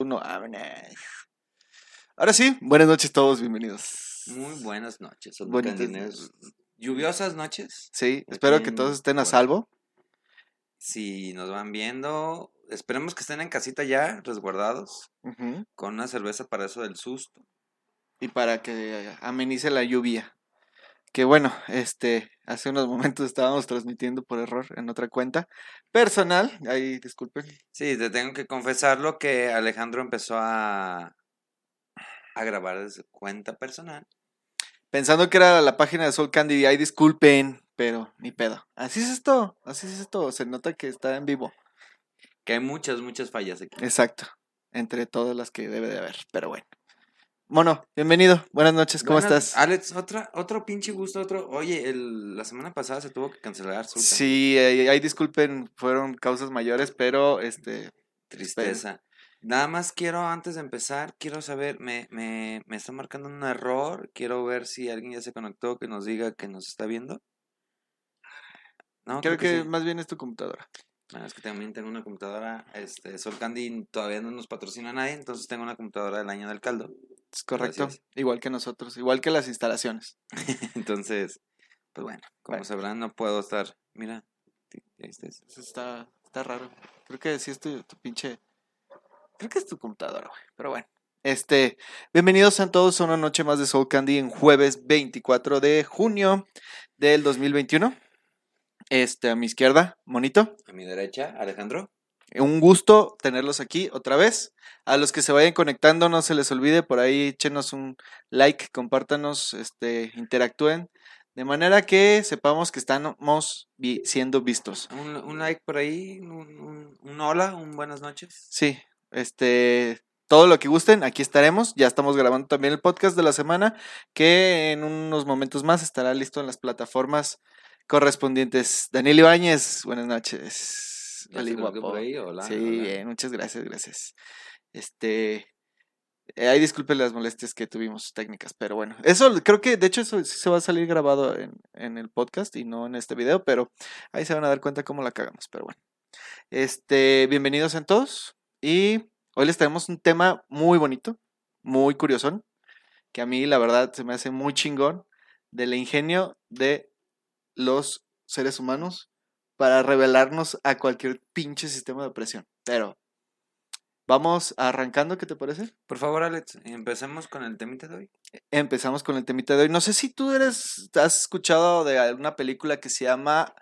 Uno, vámonos. Ahora sí, buenas noches todos, bienvenidos. Muy buenas noches, candineros. Lluviosas noches. Sí, espero que todos estén a salvo. Si nos van viendo, esperemos que estén en casita ya, resguardados, con una cerveza para eso del susto. Y para que amenice la lluvia. Que bueno, este, hace unos momentos estábamos transmitiendo por error en otra cuenta personal. Ahí, disculpen. Sí, te tengo que confesarlo que Alejandro empezó a, a grabar desde cuenta personal. Pensando que era la página de Soul Candy, ahí disculpen, pero ni pedo. Así es esto, así es esto. Se nota que está en vivo. Que hay muchas, muchas fallas aquí. Exacto. Entre todas las que debe de haber. Pero bueno. Mono, bienvenido. Buenas noches, ¿cómo Buenas- estás? Alex, otra, otro pinche gusto, otro. Oye, el, la semana pasada se tuvo que cancelar su Sí, eh, ahí disculpen, fueron causas mayores, pero este, Tristeza. Nada más quiero, antes de empezar, quiero saber, me, me, me está marcando un error. Quiero ver si alguien ya se conectó, que nos diga que nos está viendo. No, creo que sí. más bien es tu computadora. Es que también tengo una computadora, este, Sol Candy todavía no nos patrocina a nadie, entonces tengo una computadora del año del caldo. Es correcto. Gracias. Igual que nosotros, igual que las instalaciones. Entonces, pues bueno, como sabrán, no puedo estar. Mira, este es- está, está raro. Creo que sí es tu, tu pinche. Creo que es tu computadora, güey. Pero bueno. Este, bienvenidos a todos a una noche más de Soul Candy en jueves 24 de junio del 2021. Este, a mi izquierda, Monito. a mi derecha, Alejandro. Un gusto tenerlos aquí otra vez. A los que se vayan conectando, no se les olvide, por ahí échenos un like, compártanos, este, interactúen, de manera que sepamos que estamos vi- siendo vistos. Un, un like por ahí, un, un- un hola, un buenas noches. Sí, este, todo lo que gusten, aquí estaremos. Ya estamos grabando también el podcast de la semana, que en unos momentos más estará listo en las plataformas correspondientes. Daniel Ibáñez, buenas noches. Conectó guapo. por ahí, hola, Sí, hola. bien, muchas gracias, gracias. Este, eh, ahí disculpen las molestias que tuvimos técnicas, pero bueno, eso creo que de hecho eso sí se va a salir grabado en, en el podcast y no en este video, pero ahí se van a dar cuenta cómo la cagamos, pero bueno. Este, bienvenidos a todos y hoy les traemos un tema muy bonito, muy curiosón, que a mí la verdad se me hace muy chingón del ingenio de los seres humanos para revelarnos a cualquier pinche sistema de presión. Pero vamos arrancando, ¿qué te parece? Por favor, Alex, empecemos con el temita de hoy. Empezamos con el temita de hoy. No sé si tú eres, has escuchado de alguna película que se llama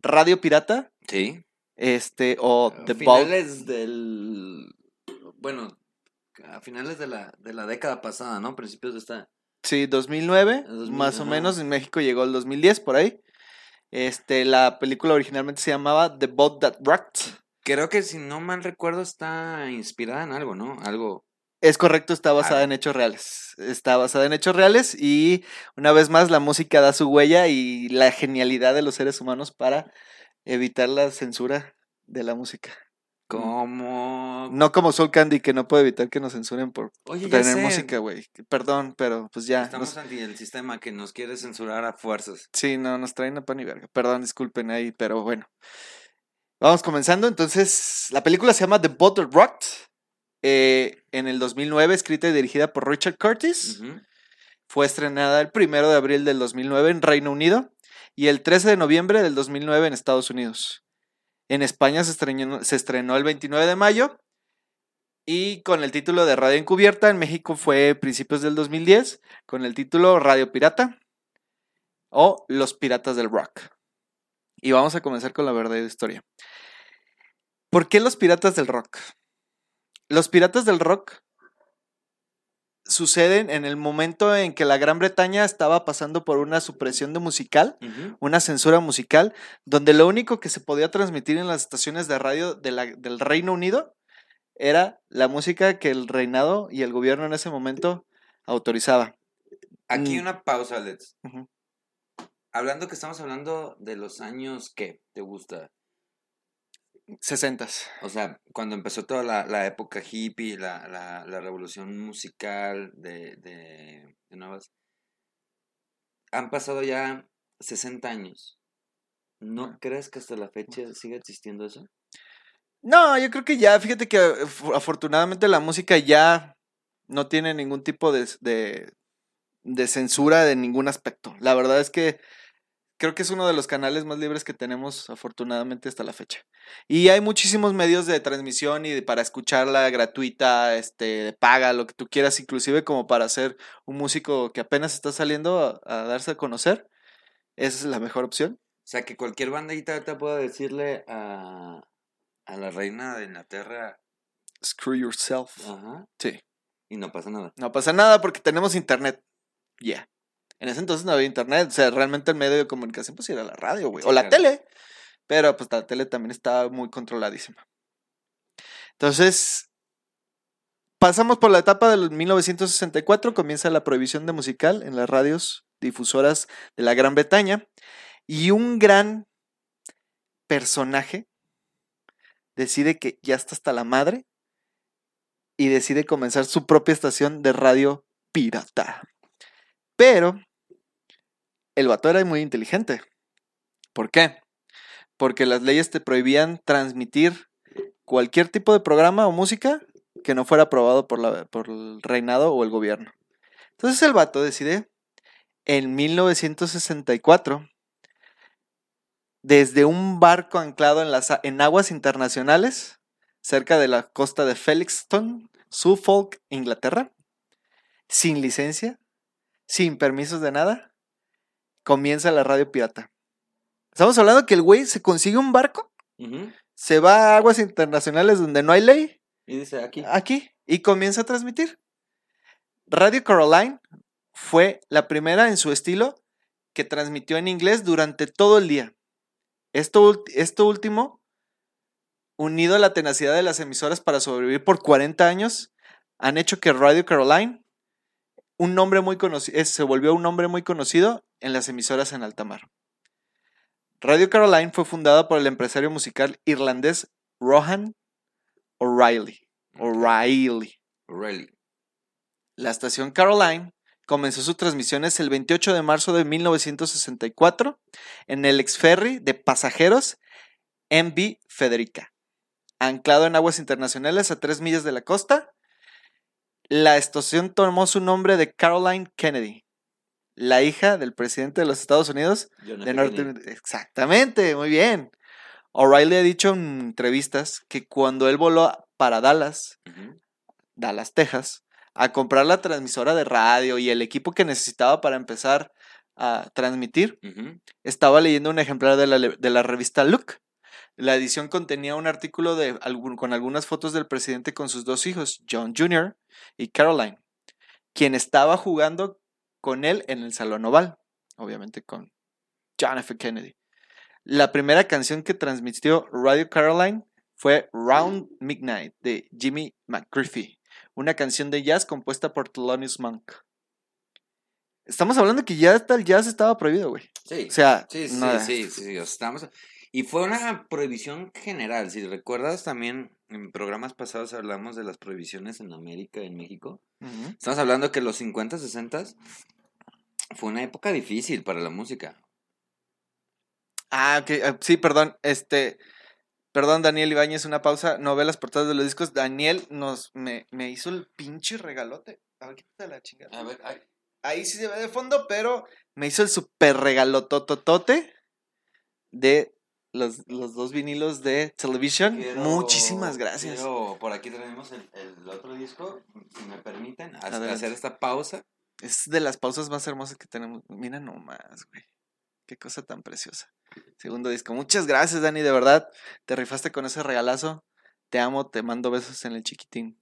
Radio Pirata, Sí. este, o The Vault. finales del. Bueno, a finales de la, de la década pasada, ¿no? Principios de esta. Sí, 2009, El 2000, más o menos. En México llegó el 2010, por ahí. Este, la película originalmente se llamaba The Boat That Rocked. Creo que si no mal recuerdo, está inspirada en algo, ¿no? Algo. Es correcto, está basada en hechos reales. Está basada en hechos reales y una vez más la música da su huella y la genialidad de los seres humanos para evitar la censura de la música. Como. No como Soul Candy que no puede evitar que nos censuren por Oye, tener música, güey. Perdón, pero pues ya. Estamos nos- ante el sistema que nos quiere censurar a fuerzas. sí, no, nos traen a pan y verga. Perdón, disculpen ahí, pero bueno. Vamos comenzando. Entonces, la película se llama The Bottle Rocked. eh, en el 2009, escrita y dirigida por Richard Curtis. Fue estrenada el primero de abril del 2009 en Reino Unido y el 13 de noviembre del 2009 en Estados Unidos. En España se estrenó, el 29 de mayo y con el título de Radio Encubierta. En México fue principios del 2010 con el título Radio Pirata o Los Piratas del Rock. Y vamos a comenzar con la verdadera historia. ¿Por qué los piratas del rock? Los piratas del rock suceden en el momento en que la Gran Bretaña estaba pasando por una supresión de musical, una censura musical, donde lo único que se podía transmitir en las estaciones de radio de la- del Reino Unido era la música que el reinado y el gobierno en ese momento autorizaba. Aquí Mm. una pausa, Alex. Ujú. Hablando que estamos hablando de los años que te gusta. Sesentas. O sea, cuando empezó toda la, la época hippie, la, la, la revolución musical de, de, de nuevas. Han pasado ya 60 años. ¿No Ah. crees que hasta la fecha siga existiendo eso? No, yo creo que ya, fíjate que eh, afortunadamente la música ya no tiene ningún tipo de, de, de censura de ningún aspecto. La verdad es que creo que es uno de los canales más libres que tenemos afortunadamente hasta la fecha. Y hay muchísimos medios de transmisión y de- para escucharla gratuita, este, de paga, lo que tú quieras, inclusive como para ser un músico que apenas está saliendo a, a darse a conocer. Esa es la mejor opción. O sea, que cualquier bandita ahorita pueda decirle a, a la reina de Inglaterra, Screw yourself. ajá, Sí. y no pasa nada. No pasa nada porque tenemos internet. Ya. En ese entonces no había internet. O sea, realmente el medio de comunicación pues era la radio, güey. Sí, o la claro. tele. Pero pues la tele también estaba muy controladísima. Entonces, pasamos por la etapa del 1964. Comienza la prohibición de musical en las radios difusoras de la Gran Bretaña. Y un gran personaje decide que ya está hasta la madre y decide comenzar su propia estación de radio pirata. Pero el vato era muy inteligente. ¿Por qué? Porque las leyes te prohibían transmitir cualquier tipo de programa o música que no fuera aprobado por, el reinado o el gobierno. Entonces el vato decide en 1964 desde un barco anclado en, las, en aguas internacionales, cerca de la costa de Felixton, Suffolk, Inglaterra, sin licencia, sin permisos de nada, comienza la radio pirata. Estamos hablando que el güey se consigue un barco, se va a aguas internacionales donde no hay ley, Y dice aquí. aquí, y comienza a transmitir. Radio Caroline fue la primera en su estilo que transmitió en inglés durante todo el día. Esto, esto último, unido a la tenacidad de las emisoras para sobrevivir por 40 años, han hecho que Radio Caroline un nombre muy conocido, se volvió un nombre muy conocido en las emisoras en alta mar. Radio Caroline fue fundada por el empresario musical irlandés Rohan O'Reilly. O'Reilly. Really. La estación Caroline comenzó sus transmisiones el 28 de marzo de 1964 en el ex ferry de pasajeros MV Federica, anclado en aguas internacionales a tres millas de la costa. La estación tomó su nombre de Caroline Kennedy, la hija del presidente de los Estados Unidos John de. Norte. Exactamente, muy bien. O'Reilly ha dicho en entrevistas que cuando él voló para Dallas. Dallas, Texas, a comprar la transmisora de radio y el equipo que necesitaba para empezar a transmitir, estaba leyendo un ejemplar de la, le- de la revista Look. La edición contenía un artículo de, con algunas fotos del presidente con sus dos hijos, John Jr. y Caroline, quien estaba jugando con él en el Salón Oval, obviamente con John F. Kennedy. La primera canción que transmitió Radio Caroline fue Round Midnight de Jimmy McGriffey, una canción de jazz compuesta por Thelonious Monk. Estamos hablando que ya hasta el jazz estaba prohibido, güey. Sí. O sea, Sí, sí, nada. sí, sí, sí, estamos... Y fue una prohibición general. Si recuerdas también, en programas pasados hablamos de las prohibiciones en América, en México. Estamos hablando que los 50, 60 fue una época difícil para la música. Ah, ok. ah, Sí, perdón. Este. Perdón, Daniel Ibáñez, una pausa. No ve las portadas de los discos. Daniel nos me, me hizo el pinche regalote. A ver, quítate la chingada. ver, ay, Ahí sí se ve de fondo, pero me hizo el super regalotototote de los, los dos vinilos de Television. quiero- Muchísimas gracias. quiero- por aquí tenemos el, el otro disco, si me permiten, hacer, Adelante. hacer esta pausa. Es de las pausas más hermosas que tenemos. Mira nomás, güey. Qué cosa tan preciosa. Segundo disco. Muchas gracias, Dani, de verdad. Te rifaste con ese regalazo. Te amo, te mando besos en el chiquitín.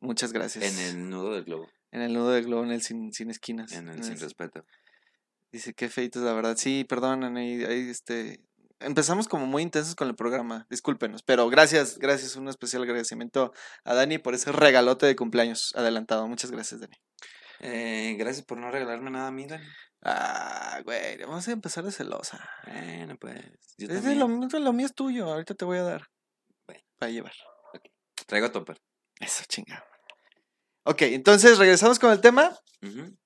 Muchas gracias. En el nudo del globo, En el nudo de globo, en el sin, sin esquinas. en el en sin el- respeto. Dice, qué feitos, la verdad. Sí, perdón, ahí, ahí, este... Empezamos como muy intensos con el programa, discúlpenos, pero gracias, gracias, un especial agradecimiento a Dani por ese regalote de cumpleaños adelantado. Muchas gracias, Dani. Eh, gracias por no regalarme nada a mí, Dani. Ah, güey, vamos a empezar de celosa. Bueno, pues. Yo Es de lo, mío- lo mío es tuyo, ahorita te voy a dar. Bueno. Para llevar. Traigo topper. Eso, chingado. Ok, entonces regresamos con el tema. Ujú.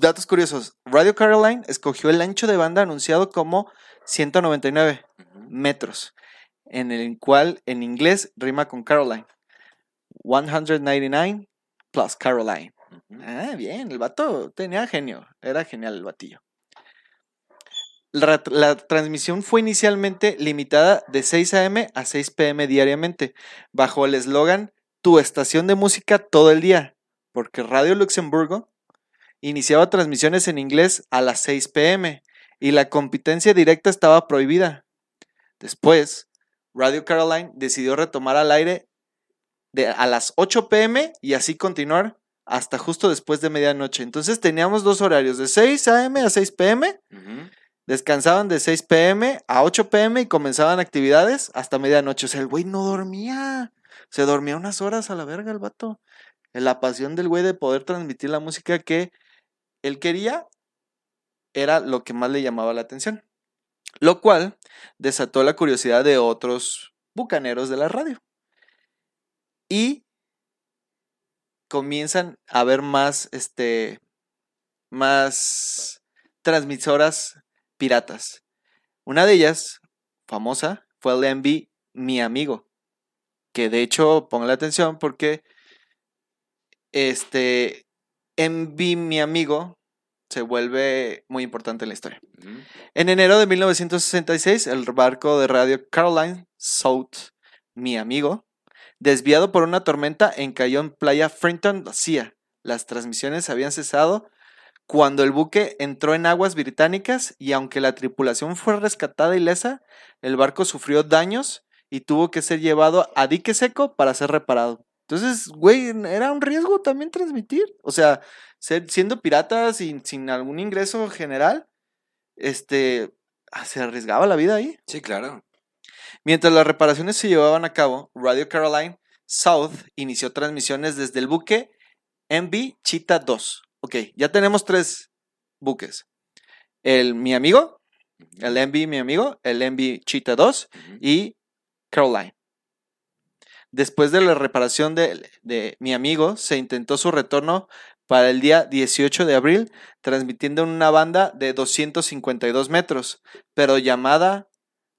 Datos curiosos. Radio Caroline escogió el ancho de banda anunciado como 199 Ujú. metros. en el cual en inglés rima con Caroline. 199 plus Caroline. Ah, bien, el vato tenía genio, era genial el batillo. La, la transmisión fue inicialmente limitada de 6 a.m. a 6 p.m. diariamente, bajo el eslogan Tu estación de música todo el día, porque Radio Luxemburgo iniciaba transmisiones en inglés a las 6 p.m. y la competencia directa estaba prohibida. Después, Radio Caroline decidió retomar al aire de, a las 8 pm y así continuar hasta justo después de medianoche. Entonces teníamos dos horarios, de 6 am a 6 pm, descansaban de 6 pm a 8 pm y comenzaban actividades hasta medianoche. O sea, el güey no dormía. Se dormía unas horas a la verga el vato. La pasión del güey de poder transmitir la música que él quería era lo que más le llamaba la atención. Lo cual desató la curiosidad de otros bucaneros de la radio. Y comienzan a haber más, este, más transmisoras piratas. Una de ellas, famosa, fue el MV Mi Amigo. Que de hecho, pongan la atención porque este MV Mi Amigo se vuelve muy importante en la historia. En enero de 1966, el barco de radio Caroline South, mi amigo, desviado por una tormenta, encalló en playa Frinton, Sea. Las transmisiones habían cesado cuando el buque entró en aguas británicas y aunque la tripulación fue rescatada ilesa, el barco sufrió daños y tuvo que ser llevado a dique seco para ser reparado. Entonces, güey, era un riesgo también transmitir. O sea, ser- siendo pirata sin, sin algún ingreso general, este, ah, se arriesgaba la vida ahí. Sí, claro. Mientras las reparaciones se llevaban a cabo, Radio Caroline South inició transmisiones desde el buque MV Cheetah 2. Ok, ya tenemos tres buques. El Mi Amigo, el MV Mi Amigo, el MV Cheetah 2 Ujú. y Caroline. Después de la reparación de, de Mi Amigo, se intentó su retorno para el día 18 de abril, transmitiendo en una banda de 252 metros, pero llamada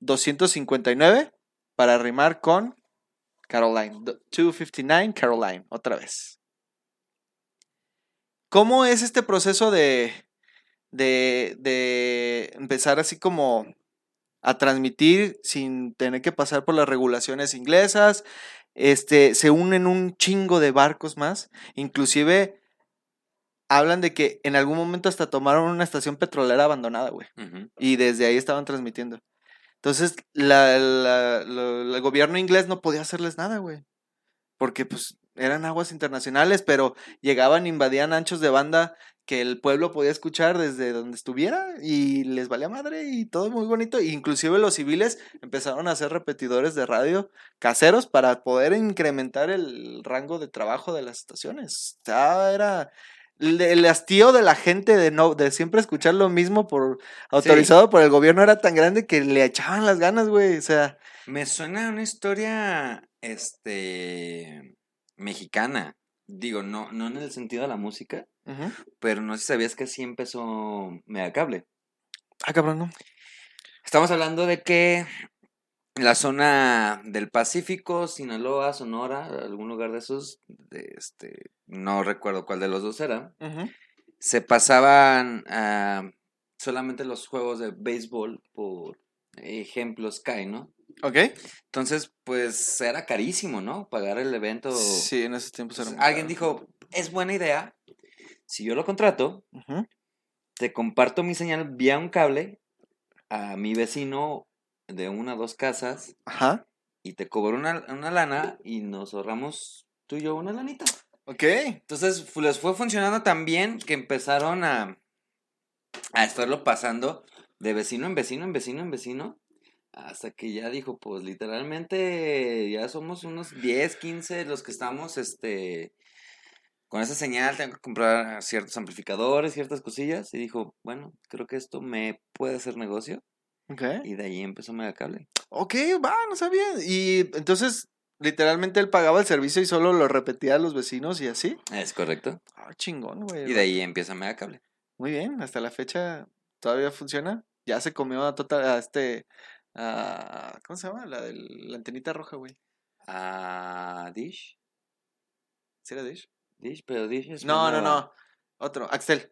259 para rimar con Caroline. Do- 259 Caroline, otra vez. ¿Cómo es este proceso de, de, de empezar así como a transmitir sin tener que pasar por las regulaciones inglesas? Este, se unen un chingo de barcos más, inclusive hablan de que en algún momento hasta tomaron una estación petrolera abandonada, güey. Y desde ahí estaban transmitiendo. Entonces, la, la- el gobierno inglés no podía hacerles nada, güey. Porque, pues, eran aguas internacionales, pero llegaban, invadían anchos de banda que el pueblo podía escuchar desde donde estuviera y les valía madre y todo muy bonito. Inclusive los civiles empezaron a hacer repetidores de radio caseros para poder incrementar el rango de trabajo de las estaciones. O sea, era el, hastío de la gente de no de siempre escuchar lo mismo por autorizado por el gobierno era tan grande que le echaban las ganas, güey. O sea, Me suena a una historia, este, mexicana. Digo, no, no en el sentido de la música, pero no sé si sabías que así empezó Megacable. ah, cabrón, no. Estamos hablando de que la zona del Pacífico, Sinaloa, Sonora, algún lugar de esos, de este, no recuerdo cuál de los dos era, se pasaban solamente los juegos de béisbol por ejemplo Sky, ¿no? Ok. Entonces, pues era carísimo, ¿no? Pagar el evento. Sí, en esos tiempos era alguien dijo, es buena idea, si yo lo contrato, te comparto mi señal vía un cable a mi vecino de una o dos casas Ajá. y te cobro una, una lana y nos ahorramos tú y yo una lanita. Ok. Entonces les fue funcionando tan bien que empezaron a, a estarlo pasando de vecino en vecino, en vecino, en vecino, hasta que ya dijo, pues literalmente ya somos unos 10, 15 los que estamos, este, con esa señal, tengo que comprar ciertos amplificadores, ciertas cosillas, y dijo, bueno, creo que esto me puede hacer negocio, Ok. y de ahí empezó Megacable. Ok, va, no sabía. Y entonces, literalmente él pagaba el servicio y solo lo repetía a los vecinos y así. Es correcto. Ah, chingón, güey. Y de ahí empieza Megacable. Muy bien, hasta la fecha todavía funciona. Ya se comió a, total, a este a- ¿Cómo se llama? La de la antenita roja, güey. A Dish. ¿Sí era Dish? Dish, pero Dish es No, no, nueva. no. Otro, Axel.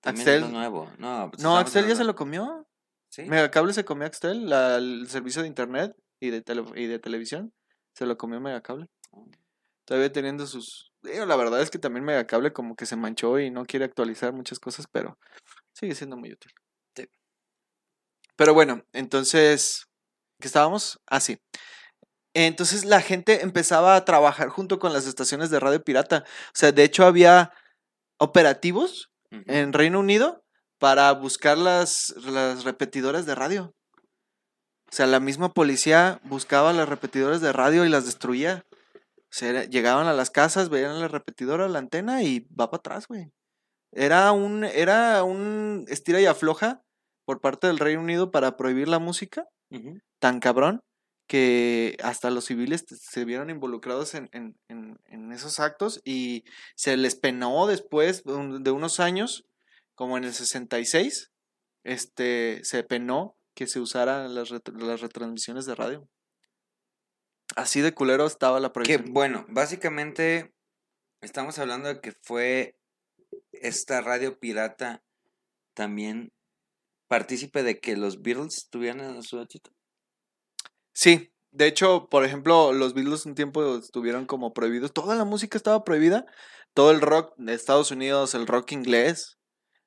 También Axel. nuevo. No, pues No, Axel ya se lo comió. ¿Sí? Megacable se comió Axel, la- el servicio de internet y de, tele- y de televisión. Se lo comió Megacable. Oh. Todavía teniendo sus... digo, la verdad es que también Megacable como que se manchó y no quiere actualizar muchas cosas, pero sigue siendo muy útil. Pero bueno, entonces... ¿Qué estábamos? Ah, sí. Entonces la gente empezaba a trabajar junto con las estaciones de radio pirata. O sea, de hecho había operativos en Reino Unido para buscar las, las repetidoras de radio. O sea, la misma policía buscaba las repetidoras de radio y las destruía. O sea, llegaban a las casas, veían la repetidora, la antena y va para atrás, güey. Era un, era un estira y afloja por parte del Reino Unido para prohibir la música, tan cabrón, que hasta los civiles se vieron involucrados en, en- en- en esos actos y se les penó después de un- de unos años, como en el 66, este, se penó que se usaran las, ret- las retransmisiones de radio. Así de culero estaba la Que prohibición. bueno, básicamente estamos hablando de que fue esta radio pirata también partícipe de que los Beatles tuvieran su éxito. Sí, de hecho, por ejemplo, los Beatles un tiempo estuvieron como prohibidos. Toda la música estaba prohibida. Todo el rock de Estados Unidos, el rock inglés,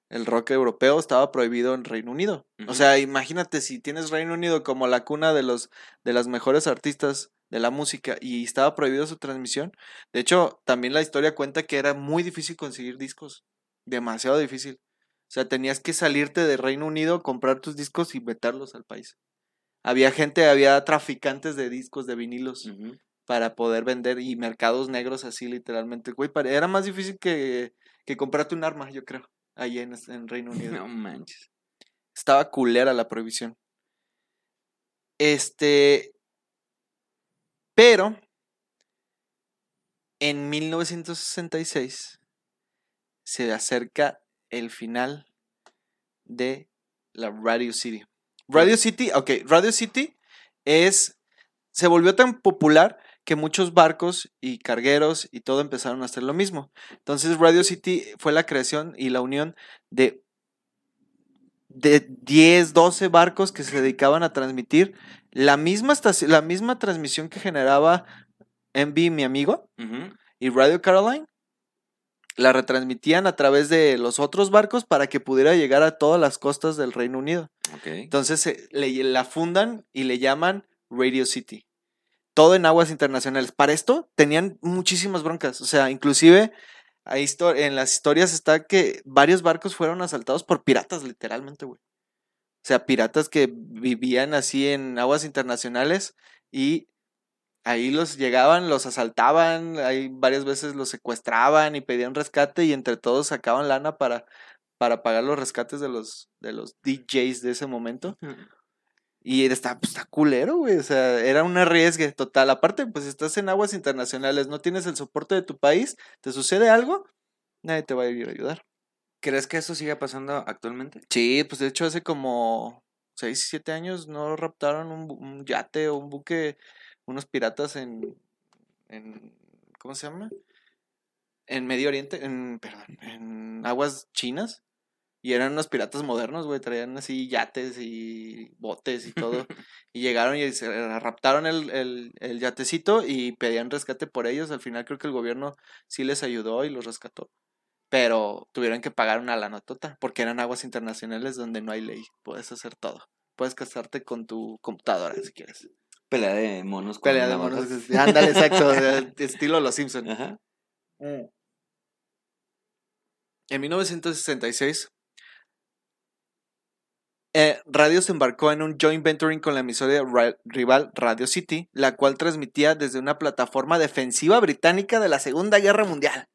el rock europeo estaba prohibido en Reino Unido. O sea, imagínate si tienes Reino Unido como la cuna de los de las mejores artistas de la música y estaba prohibido su transmisión. De hecho, también la historia cuenta que era muy difícil conseguir discos, demasiado difícil. O sea, tenías que salirte de Reino Unido, comprar tus discos y meterlos al país. Había gente, había traficantes de discos, de vinilos, para poder vender y mercados negros así literalmente. Güey, era más difícil que, que comprarte un arma, yo creo, ahí en, en Reino Unido. No manches. Estaba culera la prohibición. Este. Pero. En 1966 se acerca el final de la Radio City. Radio City, ok, Radio City es. Se volvió tan popular que muchos barcos y cargueros y todo empezaron a hacer lo mismo. Entonces Radio City fue la creación y la unión de de 10, 12 barcos que se dedicaban a transmitir la misma, la misma transmisión que generaba MB, mi amigo, y Radio Caroline. La retransmitían a través de los otros barcos para que pudiera llegar a todas las costas del Reino Unido. Entonces se- le- la fundan y le llaman Radio City. Todo en aguas internacionales. Para esto tenían muchísimas broncas. O sea, inclusive hay en las historias está que varios barcos fueron asaltados por piratas, literalmente, güey. O sea, piratas que vivían así en aguas internacionales y ahí los llegaban, los asaltaban, ahí varias veces los secuestraban y pedían rescate y entre todos sacaban lana para, para pagar los rescates de los, de los DJs de ese momento. Y está, pues, está culero, güey. O sea, era un arriesgue total. Aparte, pues estás en aguas internacionales, no tienes el soporte de tu país, te sucede algo, nadie te va a ir a ayudar. ¿Crees que eso siga pasando actualmente? Sí, pues de hecho hace como 6, 7 años no raptaron un, yate o un buque, unos piratas en, en, ¿cómo se llama? En Medio Oriente, en, perdón, en aguas chinas. Y eran unos piratas modernos, güey, traían así yates y botes y todo. y llegaron y se raptaron el, el, el yatecito y pedían rescate por ellos. Al final creo que el gobierno sí les ayudó y los rescató. Pero tuvieron que pagar una lanotota porque eran aguas internacionales donde no hay ley. Puedes hacer todo. Puedes casarte con tu computadora si quieres. Pelea de monos con Pelea de monos. Ándale, exacto. de- Estilo Los Simpson. Ajá. En 1966, eh, Radio se embarcó en un joint venturing con la emisora ra- rival Radio City, la cual transmitía desde una plataforma defensiva británica de la Segunda Guerra Mundial.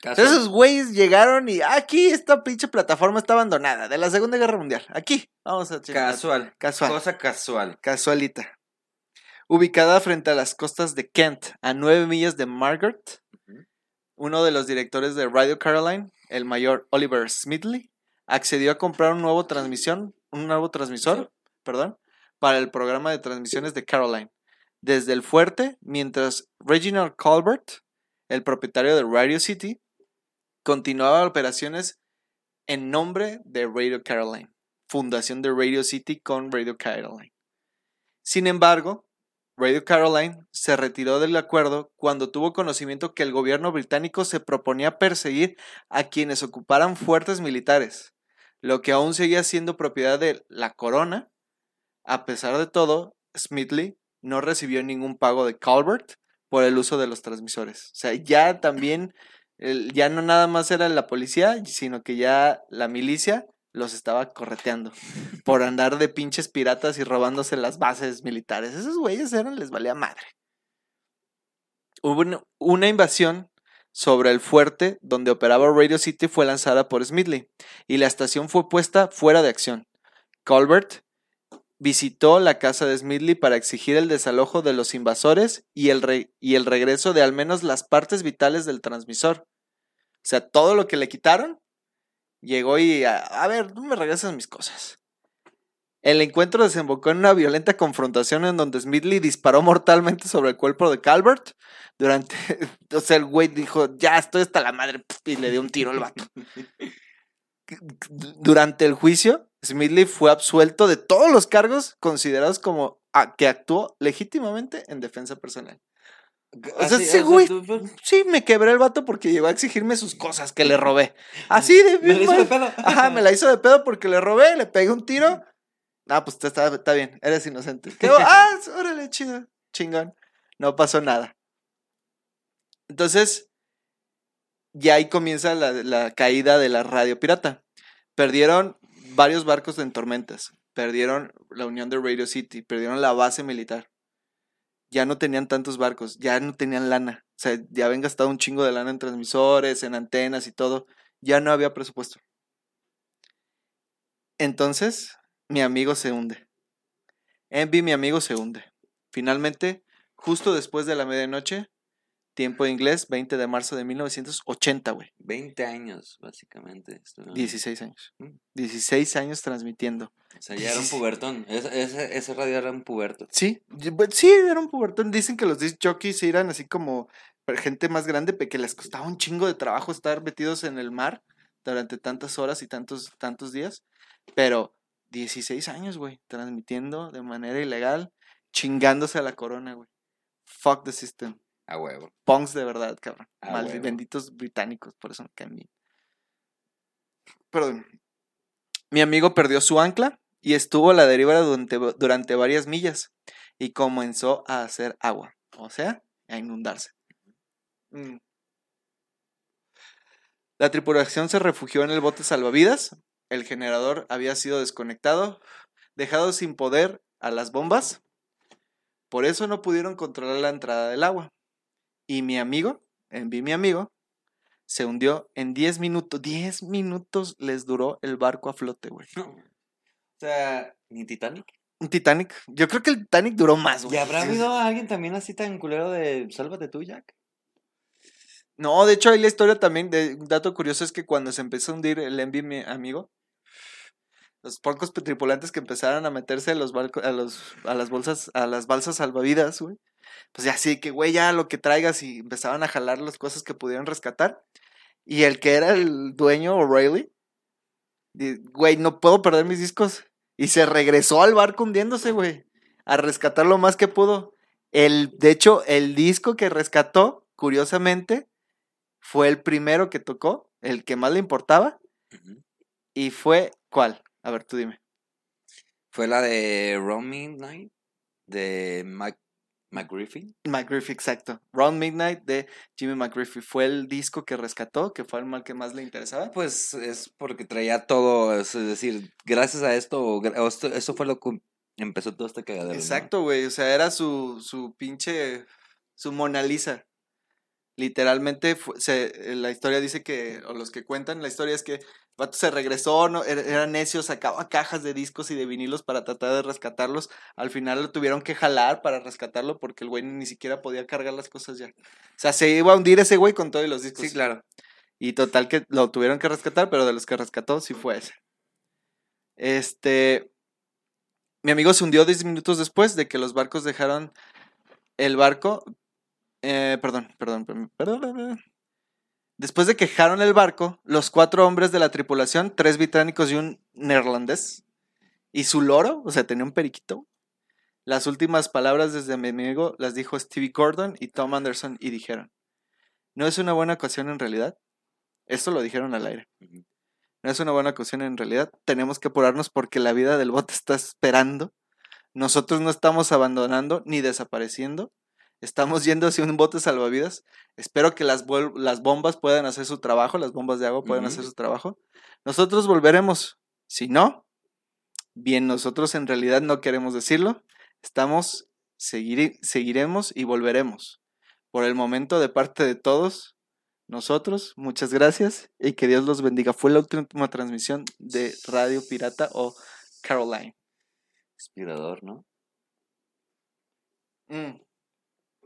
Casual. Esos güeyes llegaron y "Ah, aquí esta pinche plataforma está abandonada de la Segunda Guerra Mundial. Aquí, vamos a chingar. Casual. Casual. Cosa casual. Casualita. Ubicada frente a las costas de Kent, a nueve millas de Margaret, uno de los directores de Radio Caroline, el mayor Oliver Smithley, accedió a comprar un nuevo transmisión, un nuevo transmisor, perdón, para el programa de transmisiones de Caroline. Desde el fuerte, mientras Reginald Colbert, el propietario de Radio City, continuaba operaciones en nombre de Radio Caroline, fundación de Radio City con Radio Caroline. Sin embargo, Radio Caroline se retiró del acuerdo cuando tuvo conocimiento que el gobierno británico se proponía perseguir a quienes ocuparan fuertes militares, lo que aún seguía siendo propiedad de la corona. A pesar de todo, Smithley no recibió ningún pago de Colbert por el uso de los transmisores. O sea, ya también, ya no nada más era la policía, sino que ya la milicia los estaba correteando por andar de pinches piratas y robándose las bases militares. Esos güeyes eran, les valía madre. Hubo una invasión sobre el fuerte donde operaba Radio City fue lanzada por Smithley y la estación fue puesta fuera de acción. Colbert visitó la casa de Smithley para exigir el desalojo de los invasores y el, y el regreso de al menos las partes vitales del transmisor. O sea, todo lo que le quitaron, llegó y, a, ver, no me regresas mis cosas. El encuentro desembocó en una violenta confrontación en donde Smithley disparó mortalmente sobre el cuerpo de Calvert. Durante, o sea, el güey dijo, ya estoy hasta la madre, y le dio un tiro al vato. Durante el juicio, Smithley fue absuelto de todos los cargos considerados como que actuó legítimamente en defensa personal. O sea, sí, güey. Sí, me quebré el vato porque llegó a exigirme sus cosas que le robé. Así de Me la hizo de pedo. Ajá, me la hizo de pedo porque le robé, le pegué un tiro. Ah, pues está, está bien, eres inocente. Ah, órale, chido, chingón. No pasó nada. Entonces, ya ahí comienza la, la caída de la radio pirata. Perdieron varios barcos en tormentas. Perdieron la unión de Radio City, perdieron la base militar. Ya no tenían tantos barcos, ya no tenían lana. O sea, ya habían gastado un chingo de lana en transmisores, en antenas y todo. Ya no había presupuesto. Entonces, mi amigo se hunde. Envy, mi amigo, se hunde. Finalmente, justo después de la medianoche, tiempo inglés, 20 de marzo de 1980, güey. 20 años, básicamente. estuvieron- 16 años. Mm. 16 años transmitiendo. O sea, ya era un pubertón. Ese, ese, ese radio era un puberto. Sí, pues, sí, era un pubertón. Dicen que los disc jockeys eran así como gente más grande, que les costaba un chingo de trabajo estar metidos en el mar durante tantas horas y tantos, tantos días. Pero 16 años, güey, transmitiendo de manera ilegal, chingándose a la corona, güey. Fuck the system. A huevo. Punks de verdad, cabrón. A Maldi- huevo. benditos británicos, por eso me caen bien. Perdón. Mi amigo perdió su ancla y estuvo a la deriva durante, durante varias millas y comenzó a hacer agua, o sea, a inundarse. Mm. La tripulación se refugió en el bote salvavidas, el generador había sido desconectado, dejado sin poder a las bombas, por eso no pudieron controlar la entrada del agua. Y mi amigo, envié mi amigo, se hundió en 10 minutos. 10 minutos les duró el barco a flote, güey. O sea, ni Titanic. Un Titanic. Yo creo que el Titanic duró más, güey. ¿Y habrá habido alguien también así tan culero de Sálvate tú, Jack? No, de hecho, ahí la historia también, de, un dato curioso es que cuando se empezó a hundir el Envy, mi amigo, los pocos tripulantes que empezaron a meterse a los barcos, a los, a las bolsas, a las balsas salvavidas, güey, pues ya sí, que güey, ya lo que traigas y empezaban a jalar las cosas que pudieron rescatar. Y el que era el dueño, O'Reilly, güey, no puedo perder mis discos. Y se regresó al barco hundiéndose, güey, a rescatar lo más que pudo. El, de hecho, el disco que rescató, curiosamente, fue el primero que tocó, el que más le importaba, y fue, ¿cuál? A ver, tú dime. Fue la de Round Midnight de Mac McGriffin. McGriffy, exacto. Round Midnight de Jimmy McGriffy fue el disco que rescató, que fue el mal que más le interesaba. Pues es porque traía todo, es decir, gracias a esto, o esto, eso fue lo que empezó todo este cagadero. Exacto, güey. O sea, era su, su pinche. Su Mona Lisa. Literalmente, se, eh, la historia dice que, o los que cuentan la historia es que el vato se regresó, no, era, era necio, sacaba cajas de discos y de vinilos para tratar de rescatarlos. Al final lo tuvieron que jalar para rescatarlo porque el güey ni siquiera podía cargar las cosas ya. O sea, se iba a hundir ese güey con todos los discos. Sí, claro. Y total que lo tuvieron que rescatar, pero de los que rescató sí fue ese. Este. Mi amigo se hundió 10 minutos después de que los barcos dejaron el barco. Eh, perdón, perdón, perdón, perdón. Después de que dejaron el barco, los cuatro hombres de la tripulación, tres británicos y un neerlandés, y su loro, o sea, tenía un periquito. Las últimas palabras desde mi amigo las dijo Stevie Gordon y Tom Anderson y dijeron, no es una buena ocasión en realidad. Esto lo dijeron al aire. No es una buena ocasión en realidad. Tenemos que apurarnos porque la vida del bote está esperando. Nosotros no estamos abandonando ni desapareciendo. Estamos yendo hacia un bote salvavidas. Espero que las, las bombas puedan hacer su trabajo, las bombas de agua puedan hacer su trabajo. Nosotros volveremos. Si no, bien, nosotros en realidad no queremos decirlo. Estamos, seguiremos y volveremos. Por el momento, de parte de todos, nosotros, muchas gracias y que Dios los bendiga. Fue la última transmisión de Radio Pirata o Caroline. Inspirador, ¿no? Mm.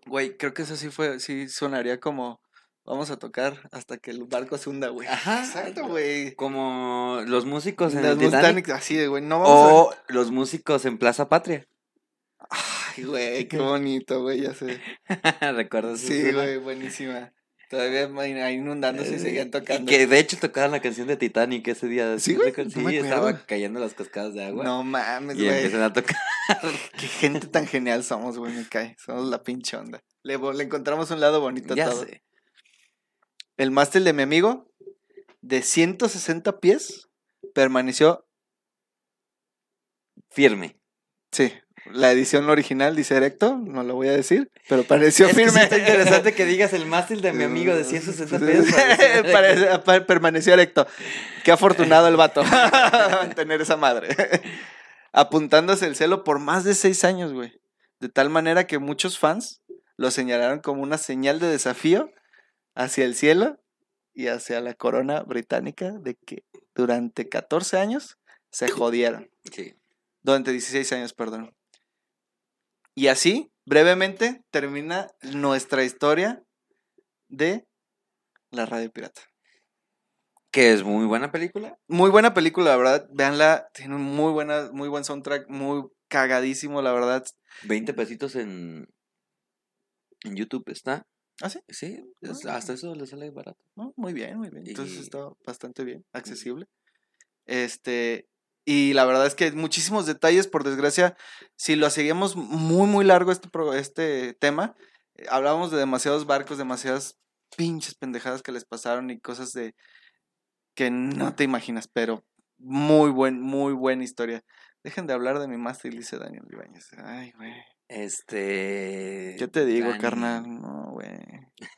Güey, creo que eso sí fue, sí sonaría como vamos a tocar hasta que el barco se hunda, güey. Ajá. Exacto, güey. Como los músicos en el Titanic. Mustang, así de, güey, no vamos O los músicos en Plaza Patria. a... Ay, güey, qué bonito, güey, ya sé. ¿Recuerdas? Sí, güey, buenísima. Todavía inundándose y seguían Y tocando. que de hecho tocaban la canción de Titanic ese día. ¿Sí, güey? No estaba cayendo las cascadas de agua. No mames, y güey. empiezan a tocar. Qué gente tan genial somos, güey, me cae. Somos la pinche onda. Le, encontramos un lado bonito a ya todo. sé. El mástil de mi amigo, de 160 pies, permaneció. Firme. Sí, la edición original dice erecto, no lo voy a decir, pero pareció Es que sí firme. está interesante que digas el mástil de mi amigo de 160 pesos. Parece- permaneció erecto. Qué afortunado el vato en tener esa madre. Apuntándose el celo por más de seis años, güey. De tal manera que muchos fans lo señalaron como una señal de desafío hacia el cielo y hacia la corona británica de que durante 14 años se jodieron. Sí. Durante 16 años, perdón. Y así, brevemente, termina nuestra historia de la radio pirata. Que es muy buena película. Muy buena película, la verdad. Véanla, tiene un muy, buena, muy buen soundtrack, muy cagadísimo, la verdad. 20 pesitos en, en YouTube está. ¿Ah, sí? Sí, es- Ah. hasta eso le sale barato. No, muy bien, muy bien. Entonces Y- está bastante bien, accesible. Este, y la verdad es que muchísimos detalles, por desgracia, si lo seguimos muy, muy largo este, pro- este tema, eh, hablábamos de demasiados barcos, demasiadas pinches pendejadas que les pasaron y cosas de que no te imaginas, pero muy buen, muy buena historia. Dejen de hablar de mi mástil, dice Daniel Ibáñez. Ay, güey. Este. ¿Qué te digo, Dani. carnal? No, güey.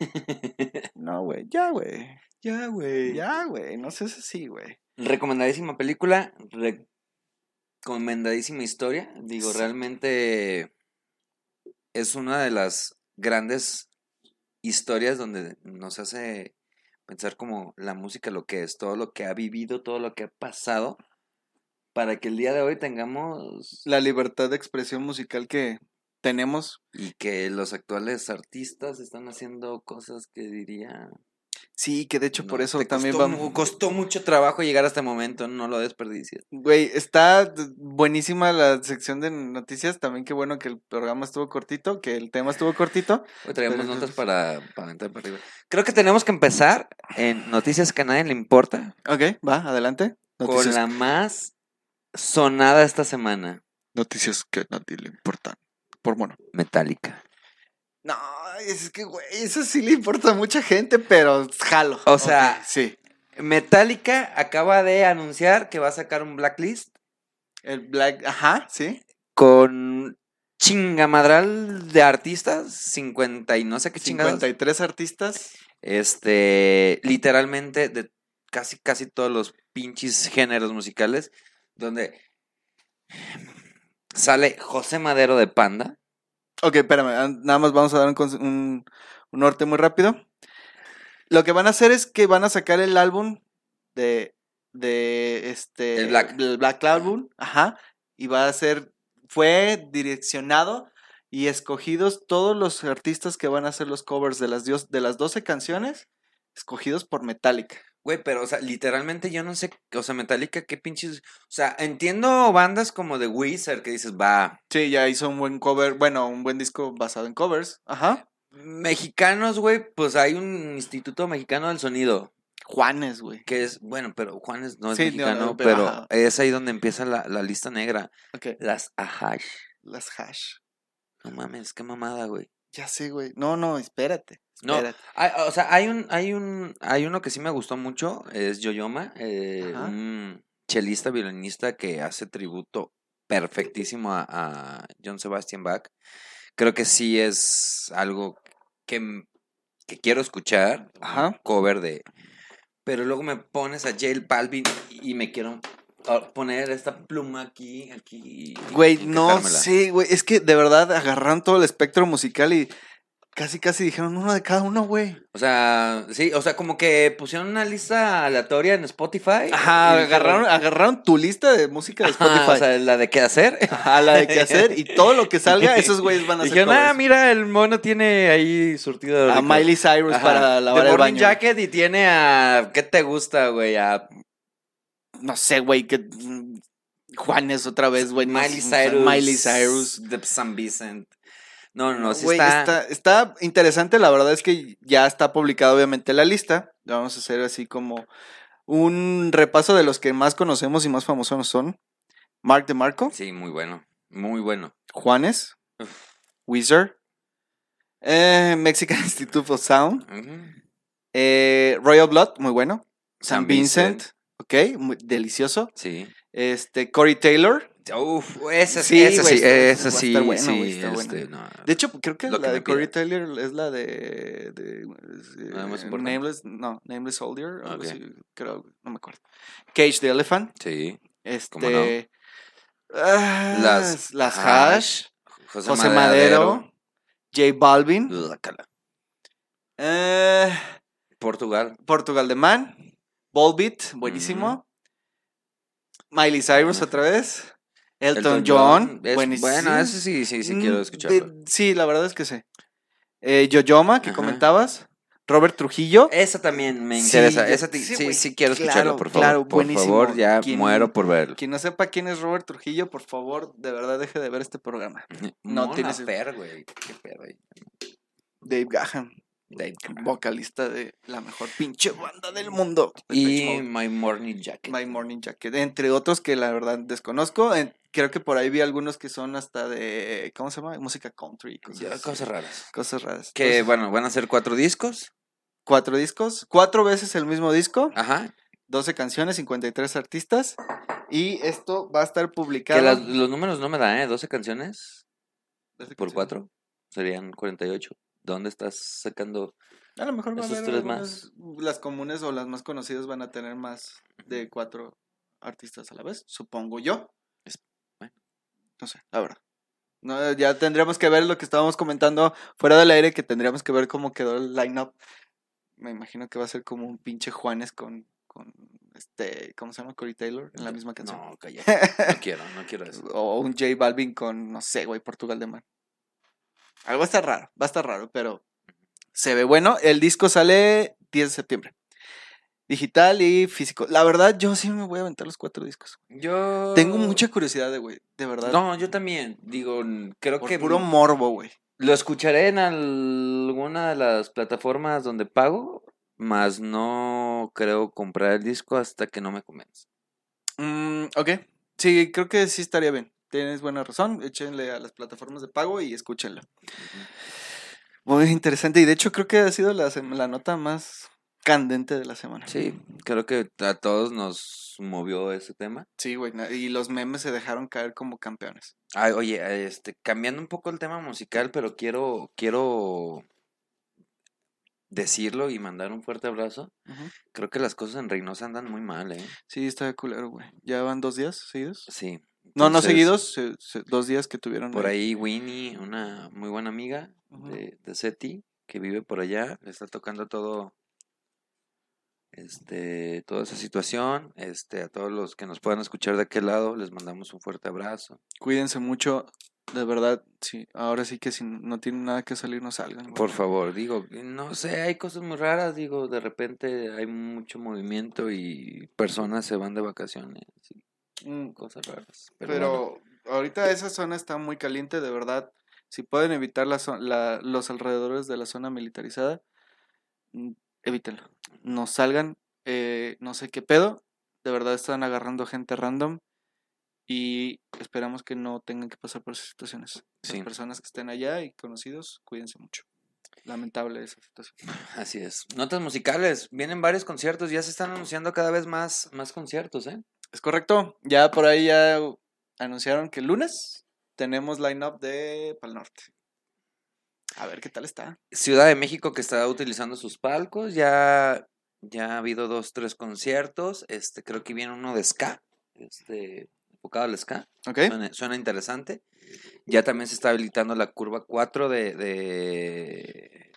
No, güey. Ya, güey. ya, güey. Ya, güey. No seas así, güey. Recomendadísima película. Recomendadísima historia. Digo, Sí. realmente es una de las grandes historias donde nos hace pensar como la música lo que es, todo lo que ha vivido, todo lo que ha pasado, para que el día de hoy tengamos La libertad de expresión musical que tenemos. y que los actuales artistas están haciendo cosas que diría Sí, que de hecho por eso también costó, vamos. costó mucho trabajo llegar a este momento, no lo desperdicies. Güey, está buenísima la sección de noticias. También qué bueno que el programa estuvo cortito, que el tema estuvo cortito. Hoy traemos Pero notas para, para entrar para arriba. Creo que tenemos que empezar en noticias que a nadie le importa, Ok, va, adelante. con la más sonada esta semana, noticias que a nadie le importan. Por bueno. Metallica. No, es que, güey, eso sí le importa a mucha gente, pero jalo. O sea- sí. Metallica acaba de anunciar que va a sacar un blacklist El Black, ajá, sí. con chingamadral de artistas, 50 y no sé qué chingados. 53 artistas. este, literalmente de casi, casi todos los pinches géneros musicales, donde sale José Madero de Panda. Ok, espérame, nada más vamos a dar un, conse- un- un norte muy rápido. Lo que van a hacer es que van a sacar el álbum de, de este... El Black. del Black Album, ajá, y va a ser, fue direccionado y escogidos todos los artistas que van a hacer los covers de las, dios, de las 12 canciones, escogidos por Metallica. Güey, pero, o sea, literalmente yo no sé, o sea, Metallica, qué pinches. O sea, entiendo bandas como de Wizard que dices, va. Sí, ya hizo un buen cover, bueno, un buen disco basado en covers. Ajá. Mexicanos, güey, pues hay un Instituto Mexicano del Sonido. Juanes, güey. Que es, bueno, pero Juanes no es Sí, no, mexicano, no, pero pero es ahí donde empieza la, la lista negra. Ok. Las Ahash. Las hash. No mames, qué mamada, güey. Ya sé, güey. No, no, espérate. No. Hay- o sea, hay un, hay un, hay uno que sí me gustó mucho, es Yoyoma, eh, un chelista, violinista que hace tributo perfectísimo a, a John Sebastian Bach. Creo que sí es algo que, que quiero escuchar, Ajá. cover de... Pero luego me pones a J Balvin y me quiero poner esta pluma aquí, aquí. Güey, no sé, güey. Es que de verdad agarraron todo el espectro musical y casi, casi dijeron uno de cada uno, güey. O sea, sí, o sea, como que pusieron una lista aleatoria en Spotify. Ajá, dijeron, agarraron, agarraron tu lista de música de Ajá, Spotify. o sea, la de qué hacer. Ajá, la de qué hacer y todo lo que salga, esos güeyes van a hacer Dijeron, ah, mira, el mono tiene ahí surtido A licor". Miley Cyrus Ajá, para lavar The el baño. Jacket y tiene a. ¿Qué te gusta, güey? A No sé, güey, que Juanes otra vez, güey. Miley Cyrus. Miley Cyrus. De San Vicent. No, no, no, sí Güey, está. está... está interesante, la verdad es que ya está publicada obviamente la lista. Vamos a hacer así como un repaso de los que más conocemos y más famosos son. Mark DeMarco, Sí, muy bueno. Muy bueno. Juanes, Uf. Weezer, eh, Mexican Institute of Sound, eh, Royal Blood, muy bueno, San San Vincent, ok, muy delicioso, Sí. este, Corey Taylor, Uf, ese sí, güey, sí, está- ese va a sí, estar bueno, sí, güey, está bueno. no. De hecho, creo que la de Corey. Taylor es la de. de ¿La más eh? Nameless, no, Nameless Soldier. así, creo, no me acuerdo. Cage the Elephant. Sí. Este. ¿Cómo no? ah, Las las Hash. José Madero. J Balvin. Eh, Portugal. Portugal de Man. Volbeat, buenísimo. Miley Cyrus otra vez. Elton, John, es- buenísimo. Bueno, ese sí, sí, sí quiero Mm, escucharlo. de- sí, la verdad es que sí. Eh, Yoyoma, que Ajá. comentabas. Robert Trujillo. Esa también me Sí, interesa. ya- esa sí, sí, sí quiero escucharlo, claro, por favor. claro, por favor, ya ¿Quién- muero por verlo. Quien no sepa quién es Robert Trujillo, por favor, de verdad deje de ver este programa. no tienes- Fer, güey. Qué pedo. Dave Gahan, Dave Gahan. vocalista de la mejor pinche banda del mundo. Y. My Morning Jacket. My Morning Jacket, entre otros que la verdad desconozco. En- creo que por ahí vi algunos que son hasta de, ¿cómo se llama? Música country. Cosas, Cosas raras. cosas raras. Que bueno, van a ser cuatro discos. cuatro discos, cuatro veces el mismo disco, Ajá. 12 canciones, 53 artistas. Y esto va a estar publicado. Que las- los números no me dan, ¿eh? 12 canciones 12 por cuatro. Serían 48. ¿Dónde estás sacando? A lo mejor va a Esos haber tres algunas- las comunes o las más conocidas van a tener más de cuatro artistas a la vez, supongo yo. No sé, la verdad. No, ya tendríamos que ver lo que estábamos comentando fuera del aire, que tendríamos que ver cómo quedó el line-up. Me imagino que va a ser como un pinche Juanes con, con este, ¿cómo se llama? Corey Taylor en la misma canción. No, calla. No quiero, no quiero eso. o un J Balvin con, no sé, güey, Portugal de Mar. Algo va a estar raro, va a estar raro, pero se ve bueno. El disco sale 10 de septiembre. Digital y físico. La verdad, yo sí me voy a aventar los cuatro discos. Yo. Tengo mucha curiosidad de, güey, de verdad. No, yo también. Digo, creo por que. puro morbo, güey. Lo escucharé en alguna de las plataformas donde pago, más no creo comprar el disco hasta que no me convenza. Mm, ok. Sí, creo que sí estaría bien. Tienes buena razón. Échenle a las plataformas de pago y escúchenlo. Muy interesante. Y de hecho, creo que ha sido la nota más candente de la semana. Sí, creo que a todos nos movió ese tema. Sí, güey. Y los memes se dejaron caer como campeones. Ay, oye, este, cambiando un poco el tema musical, pero quiero, quiero decirlo y mandar un fuerte abrazo. Creo que las cosas en Reynosa andan muy mal, ¿eh? Sí, está de culero, güey. ¿Ya van dos días seguidos? Sí. No, no seguidos, se- se- dos días que tuvieron. Por ahí Winnie, una muy buena amiga de, de SETI, que vive por allá, le está tocando todo, este, toda esa situación. Este, a todos los que nos puedan escuchar de aquel lado, les mandamos un fuerte abrazo. Cuídense mucho. De verdad, sí. Ahora sí que si no tienen nada que salir, no salgan. güey. Por favor, digo, no sé, hay cosas muy raras, digo, de repente hay mucho movimiento y personas se van de vacaciones y Mm, cosas raras. Pero, bueno, ahorita esa zona está muy caliente, de verdad. Si pueden evitar la, la- los alrededores de la zona militarizada, mm, evítenlo. No salgan, eh, no sé qué pedo. De verdad están agarrando gente random y esperamos que no tengan que pasar por esas situaciones. Las Sí. personas que estén allá y conocidos, cuídense mucho. Lamentable esa situación. así es. Notas musicales, vienen varios conciertos, ya se están anunciando cada vez más, más conciertos, ¿eh? Es correcto. Ya por ahí ya anunciaron que el lunes tenemos line-up de Pal Norte. A ver qué tal está. Ciudad de México que está utilizando sus palcos, ya, ya ha habido dos, tres conciertos, este, creo que viene uno de ska, este, enfocado al ska. ¿Ok? Suena, suena interesante. Ya también se está habilitando la curva 4 de, de-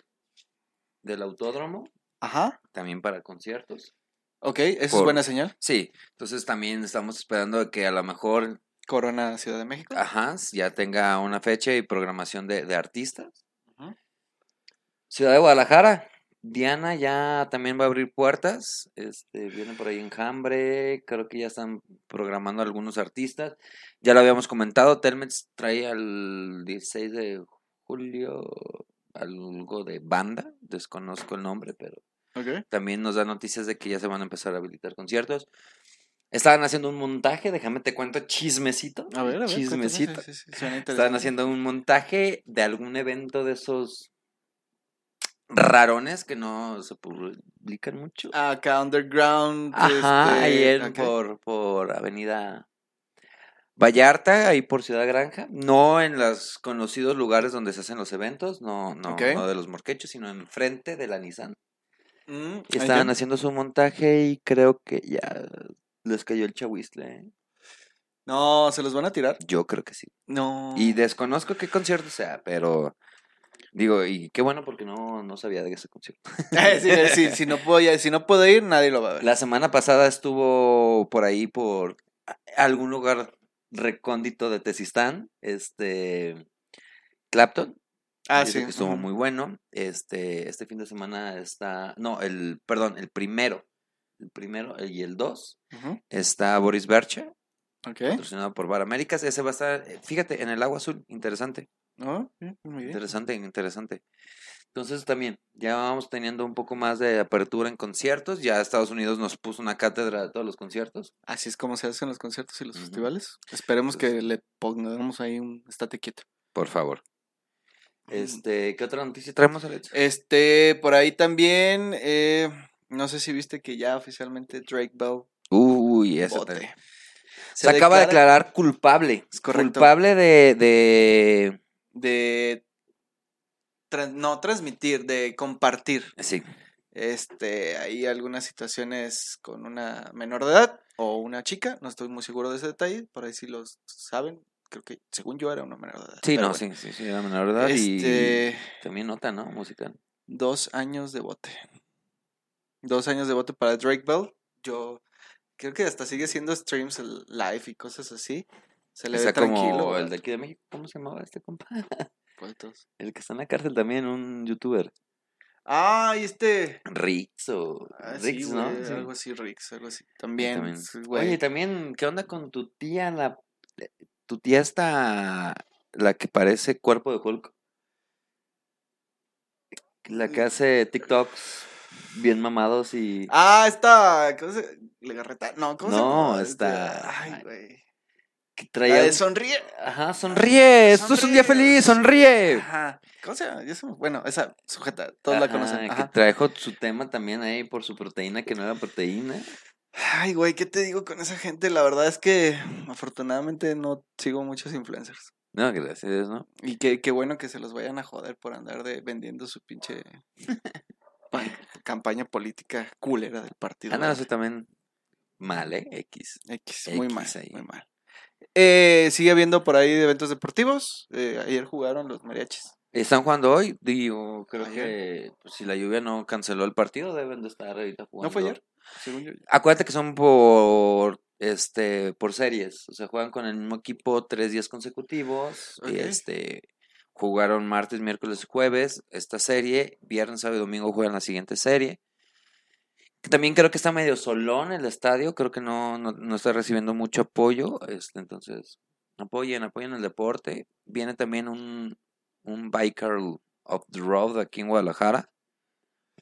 del autódromo, Ajá. también para conciertos. Ok, esa es Por- buena señal. Sí, entonces también estamos esperando que a lo mejor, Corona Ciudad de México. ajá, ya tenga una fecha y programación de, de artistas. Ciudad de Guadalajara, Diana ya también va a abrir puertas, este, viene por ahí Enjambre, creo que ya están programando algunos artistas. Ya lo habíamos comentado, Telmex trae al 16 de julio algo de banda, desconozco el nombre, pero también nos da noticias de que ya se van a empezar a habilitar conciertos. Estaban haciendo un montaje, déjame te cuento chismecito. A ver, a ver. Chismecito. sí, sí, sí, suena Estaban haciendo un montaje de algún evento de esos rarones que no se publican mucho. Acá Underground. Ajá, este, ayer por, por Avenida Vallarta, ahí por Ciudad Granja. No en los conocidos lugares donde se hacen los eventos, no, no, no de los morquechos, sino enfrente de la Nissan. Mm, Y estaban haciendo su montaje y creo que ya les cayó el chahuizle. ¿eh? No, ¿se los van a tirar? Yo creo que sí. No. Y desconozco qué concierto sea, pero digo, y qué bueno porque no, no sabía de ese concierto. Eh, sí, eh, sí, si, no puedo, si no puedo ir, nadie lo va a ver. La semana pasada estuvo por ahí por algún lugar recóndito de Tezistán, este Clapton. ah, sí. que estuvo muy bueno. Este, este fin de semana está, no, el, perdón, el primero, el primero y el dos está Boris Bercha, Ok. patrocinado por Bar Américas. Ese va a estar, eh, fíjate, en el agua azul, interesante. Oh, sí, muy bien. Interesante, interesante. Entonces también, ya vamos teniendo un poco más de apertura en conciertos. Ya Estados Unidos nos puso una cátedra de todos los conciertos. Así es como se hacen los conciertos y los festivales. Esperemos que le pongamos ahí un estate quieto. Por favor. Este, ¿qué otra noticia traemos, Alex? Este, por ahí también, eh, no sé si viste que ya oficialmente Drake Bell Uy, eso. Se, acaba de declarar culpable. Es correcto. Culpable de, de... de no transmitir, de compartir. Sí, Este, hay algunas situaciones con una menor de edad o una chica, no estoy muy seguro de ese detalle, por ahí sí los saben. Creo que según yo era una menor de edad. sí, no, bueno. sí, sí, sí, era menor de edad Este, y también nota, ¿no? Musical. dos años de bote. Dos años de bote para Drake Bell. Yo creo que hasta sigue haciendo streams live y cosas así. Se le Está ve tranquilo. como el de aquí de México. ¿Cómo se llamaba este compa? ¿Cuál de todos? El que está en la cárcel también, un youtuber. Ah, y este. Rix o... Ah, Rix, sí, ¿no? Sí. Algo así, Rix, algo así. También, También. Oye, también, ¿qué onda con tu tía? La, eh, tu tía está la que parece cuerpo de Hulk. La que hace TikToks bien mamados y... Ah, esta. ¿Cómo se ¿Legarreta? No, ¿cómo se No, llama? esta- Ay, güey. Que La traía... de sonríe. Ajá, sonríe, esto es un día feliz, sonríe. Ajá. ¿Cómo se llama? Bueno, esa sujeta, todos la conocen. Ajá. Que trajo su tema también ahí por su proteína, que no era proteína. Ay, güey, ¿qué te digo con esa gente? La verdad es que afortunadamente no sigo muchos influencers. No, gracias, ¿no? Y qué, qué bueno que se los vayan a joder por andar de vendiendo su pinche campaña política culera del partido. Ah, no, eso también mal, ¿eh? X. X, muy X mal, ahí. muy mal. Eh, sigue habiendo por ahí eventos deportivos. Eh, ayer jugaron los mariachis. Están jugando hoy, digo, creo Ayer. que pues, si la lluvia no canceló el partido, deben de estar ahorita jugando. ¿No fue ayer? Según yo. Acuérdate que son por este, por series. O sea, juegan con el mismo equipo tres días consecutivos. Y este, jugaron martes, miércoles y jueves esta serie. Viernes, sábado y domingo juegan la siguiente serie. Que También creo que está medio solón el estadio. Creo que no, no, no está recibiendo mucho apoyo. Este, entonces, apoyen, apoyen el deporte. Viene también un, un Biker of the Road aquí en Guadalajara.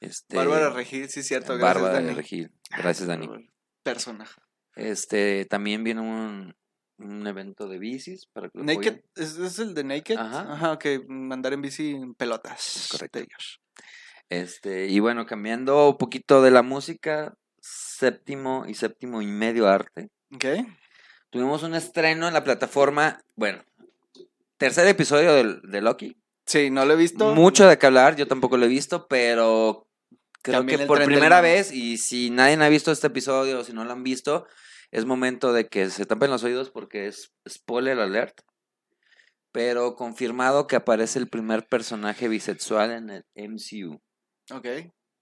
Este, Bárbara Regil, sí, cierto. Gracias, Bárbara Dani. Regil. Gracias, Dani. Personaje. Este, también viene un, un evento de bicis para que Naked. ¿es, es el de Naked? Ajá. Ajá, ok. Mandar en bici en pelotas. Correcto. Tigers. Este, y bueno, cambiando un poquito de la música, séptimo y séptimo y medio arte. Ok. Tuvimos un estreno en la plataforma, bueno, tercer episodio del- de, Loki. Sí, no lo he visto. Mucho de qué hablar, yo tampoco lo he visto, pero creo También que por primera vez, y si nadie ha visto este episodio o si no lo han visto, es momento de que se tapen los oídos porque es spoiler alert. Pero confirmado que aparece el primer personaje bisexual en el MCU. Ok.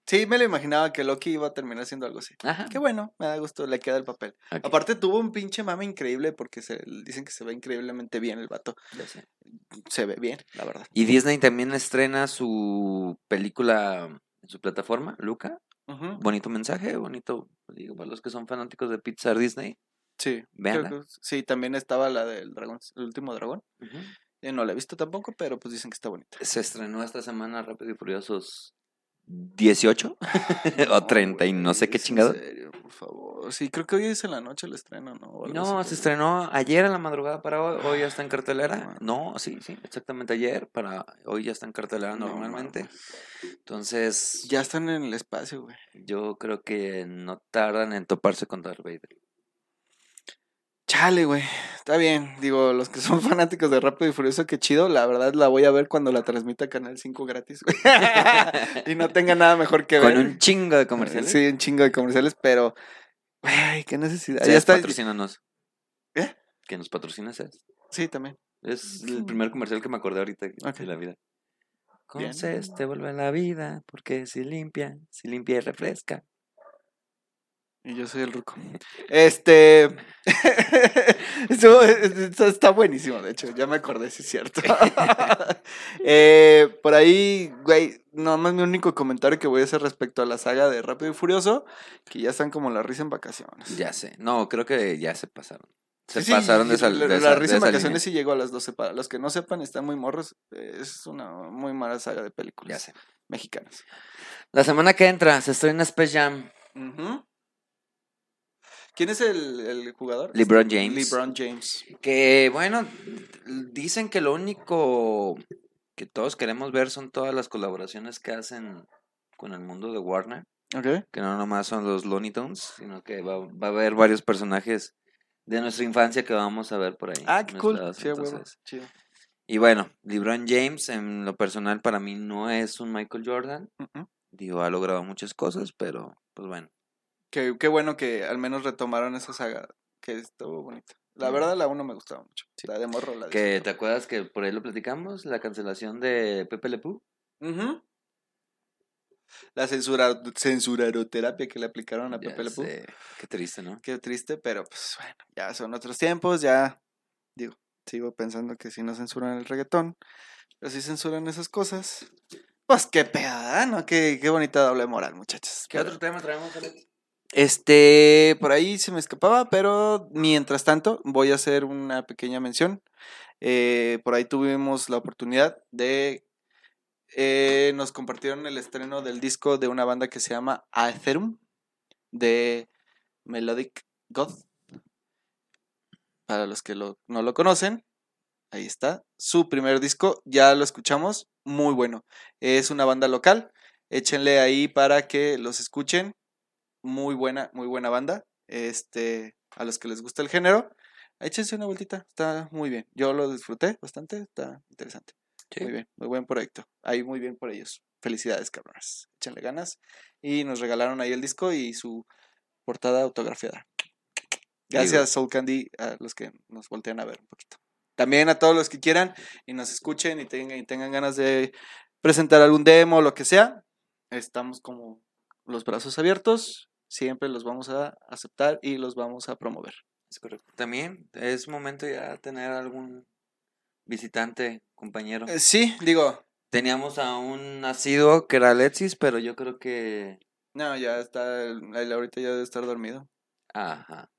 Sí, me lo imaginaba que Loki iba a terminar siendo algo así. Ajá. Qué bueno, me da gusto, le queda el papel. Aparte tuvo un pinche mame increíble porque se, dicen que se ve increíblemente bien el vato. ya sé. Se ve bien, la verdad. Y Disney también estrena su película en su plataforma, Luca. Ujú. Bonito mensaje, bonito, digo, para los que son fanáticos de Pixar Disney. Sí, que- sí, también estaba la del dragón, el último dragón. Eh, no la he visto tampoco, pero pues dicen que está bonita. Se estrenó esta semana Rápido y Furiosos 18 o 30 y no sé qué en chingado. serio, por favor. Sí, creo que hoy es en la noche el estreno, ¿no? No, se estrenó ayer en la madrugada para hoy, hoy ya está en cartelera. No. No, sí, sí, exactamente ayer, para hoy ya está en cartelera No normalmente. Entonces, Ya están en el espacio, güey. yo creo que no tardan en toparse con Darth Vader. Chale, güey. Está bien. Digo, los que son fanáticos de Rápido y Furioso, qué chido. La verdad la voy a ver cuando la transmita Canal 5 gratis, güey. y no tenga nada mejor que ver. Con un chingo de comerciales. Sí, un chingo de comerciales, pero. Güey, qué necesidad. Sí, ya está. patrocínanos. ¿Eh? Que nos patrocines es. Sí, también. Es el primer comercial que me acordé ahorita de la vida. Con Bien. Te vuelve la vida, porque si limpia, si limpia y refresca. Y yo soy el ruco. Este. Está, está buenísimo, de hecho. Ya me acordé, sí es cierto. Eh, por ahí, güey, nomás mi único comentario que voy a hacer respecto a la saga de Rápido y Furioso, que ya están como la risa en vacaciones. Ya sé. No, creo que ya se pasaron. Se Sí, sí, pasaron de esa, la, de la de risa en vacaciones sí llegó a las 12. Para los que no sepan, están muy morros. Es una muy mala saga de Ya películas sé. mexicanas. La semana que entra se estrena Space Jam. Ujú. ¿Quién es el, el jugador? LeBron James. LeBron James. Que bueno, dicen que lo único que todos queremos ver son todas las colaboraciones que hacen con el mundo de Warner. Ok. que no nomás son los Looney Tunes, sino que va, va a haber varios personajes de nuestra infancia que vamos a ver por ahí. Ah, qué cool. Sí, entonces. Chido. Y bueno, LeBron James, en lo personal, para mí no es un Michael Jordan. Ujú. Digo, ha logrado muchas cosas, pero pues bueno. Qué, qué bueno que al menos retomaron esa saga, que estuvo bonita. La verdad, la uno me gustaba mucho. La de morro la Que disfruté. te acuerdas que por ahí lo platicamos, la cancelación de Pepe Le Pew? Ujú. La censura, censuraroterapia que le aplicaron a Ya Pepe Le sé, Qué triste, ¿no? Qué triste, pero pues bueno, ya son otros tiempos, ya digo, sigo pensando que si no censuran el reggaetón, pero si censuran esas cosas, pues qué pedo, ¿no? Qué, qué bonita doble moral, muchachos. ¿Qué Pero, otro tema traemos, Alex? Este, por ahí se me escapaba, pero mientras tanto voy a hacer una pequeña mención. Eh, por ahí tuvimos la oportunidad de... eh, nos compartieron el estreno del disco de una banda que se llama Aetherum, de Melodic God. Para los que no lo conocen, ahí está. Su primer disco, ya lo escuchamos, muy bueno. Es una banda local, échenle ahí para que los escuchen muy buena, muy buena banda. Este, a los que les gusta el género, échense una vueltita, está muy bien. Yo lo disfruté bastante, está interesante. Sí. Muy bien, muy buen proyecto. Ahí muy bien por ellos. Felicidades, cabrones. Échenle ganas. Y nos regalaron ahí el disco y su portada autografiada. Gracias, Soul Candy, a los que nos voltean a ver un poquito. También a todos los que quieran y nos escuchen y tengan, y tengan ganas de presentar algún demo o lo que sea. Estamos como los brazos abiertos siempre los vamos a aceptar y los vamos a promover. Es correcto. También es momento ya de tener algún visitante, compañero. Eh, sí, digo, Teníamos a un asiduo que era Alexis, pero yo creo que... no, ya está, él ahorita ya debe estar dormido. Ajá.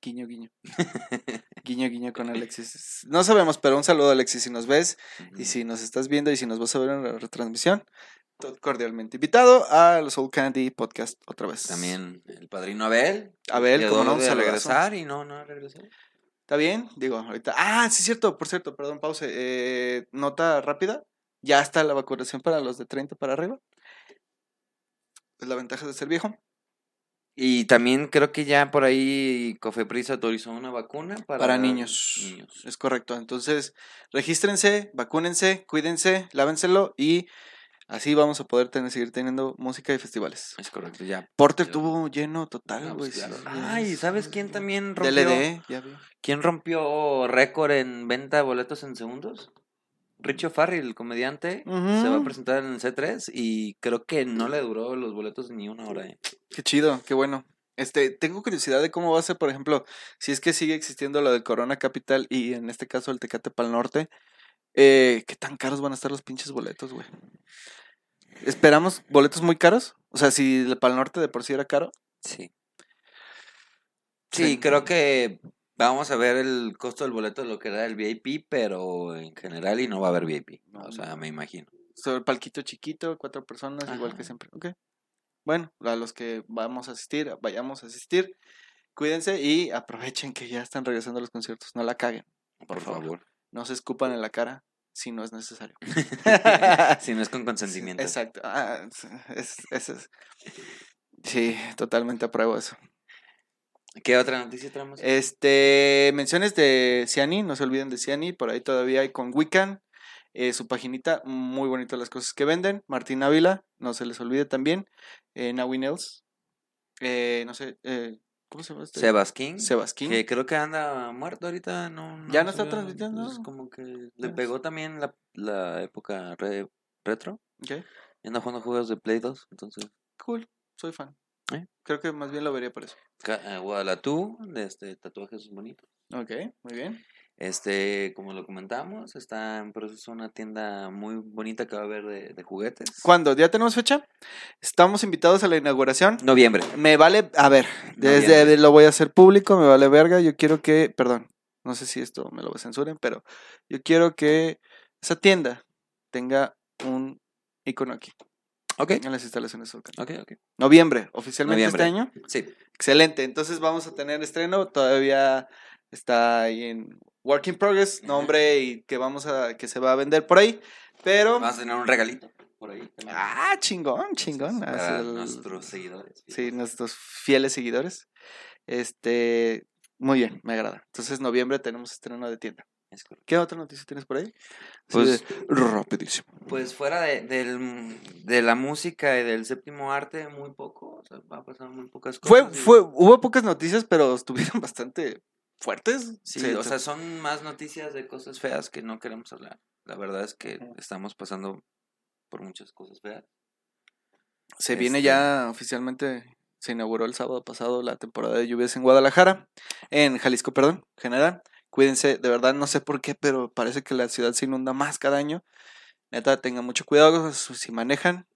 Guiño, guiño. guiño, guiño con Alexis. No sabemos, pero un saludo, Alexis, si nos ves y si nos estás viendo y si nos vas a ver en la retransmisión. Cordialmente invitado a los Soul Candy Podcast otra vez. También el padrino Abel. Abel, como no, saludazo. regresar y no, no regresó. ¿Está bien? Digo, ahorita. Ah, sí, cierto, por cierto, perdón, pause. Eh, nota rápida. Ya está la vacunación para los de 30 para arriba. Es la ventaja de ser viejo. Y también creo que ya por ahí Cofepris autorizó una vacuna para, Para, niños. niños. Es correcto. Entonces, regístrense, vacúnense, cuídense, lávenselo y así vamos a poder tener, seguir teniendo música y festivales. Es correcto, ya. Porter Ya. tuvo lleno total, güey. pues, Ay, ¿sabes quién también rompió? DLD, ya vi. ¿Quién rompió récord en venta de boletos en segundos? Richo Farrell, el comediante, se va a presentar en el C3 y creo que no le duró los boletos ni una hora. ¿eh? Qué chido, qué bueno. Este, tengo curiosidad de cómo va a ser, por ejemplo, si es que sigue existiendo lo del Corona Capital y en este caso el Tecate Pal Norte, eh, ¿qué tan caros van a estar los pinches boletos, güey? ¿Esperamos boletos muy caros? O sea, si el Pal Norte de por sí era caro. Sí. Sí. Sí, creo que vamos a ver el costo del boleto de lo que era el VIP, pero en general y no va a haber VIP. No, o sea, me imagino. Sobre el palquito chiquito, cuatro personas, igual que siempre. Ok. Bueno, a los que vamos a asistir, vayamos a asistir, cuídense y aprovechen que ya están regresando los conciertos. No la caguen. Por favor. No se escupan en la cara si no es necesario. si no es con consentimiento. Exacto. Ah, es, es- es- Sí, totalmente apruebo eso. ¿Qué otra noticia traemos? Este, menciones de Ciani, no se olviden de Ciani, por ahí todavía hay con Wiccan, eh, su paginita, muy bonito las cosas que venden. Martín Ávila, no se les olvide también. Eh, Nawi Nels, eh, no sé, eh, ¿cómo se llama este? Sebas King. Sebas King. Que creo que anda muerto ahorita, no. ¿Ya no está transmitiendo? pues, como que le pegó también la, la época re- retro. Ok, Y anda jugando juegos de Play 2, entonces. cool, soy fan. ¿Eh? Creo que más bien lo vería por eso. Eh, Guadalatú, de este tatuajes bonitos. Ok, muy bien. Este, como lo comentamos, está en proceso una tienda muy bonita que va a haber de, de juguetes. ¿Cuándo? ¿Ya tenemos fecha? Estamos invitados a la inauguración. Noviembre. Me vale, a ver, desde Noviembre. lo voy a hacer público, me vale verga. Yo quiero que, perdón, no sé si esto me lo censuren, pero yo quiero que esa tienda tenga un icono aquí, Ok. en las instalaciones Volcán. Ok, ok. Noviembre, oficialmente Noviembre. este año. Sí. Excelente, entonces vamos a tener estreno, todavía está ahí en Work in Progress, nombre y que vamos a, que se va a vender por ahí, pero... A tener un regalito por ahí. también. Ah, chingón, chingón. Para Hacia el- nuestros seguidores. Sí, nuestros fieles seguidores. Este, muy bien, me agrada. Entonces, noviembre tenemos estreno de tienda. ¿Qué otra noticia tienes por ahí? Pues- rapidísimo. Pues fuera de, del, de la música y del séptimo arte, muy poco. O sea, va a pasar muy pocas Fue, cosas. y- fue, hubo pocas noticias, pero estuvieron bastante fuertes. Sí, o se- sea, son más noticias de cosas feas que no queremos hablar. La verdad es que estamos pasando por muchas cosas feas. se viene este- ya oficialmente, se inauguró el sábado pasado la temporada de lluvias en Guadalajara, en Jalisco, perdón, general. Cuídense, de verdad no sé por qué, pero parece que la ciudad se inunda más cada año. Neta, tengan mucho cuidado si manejan.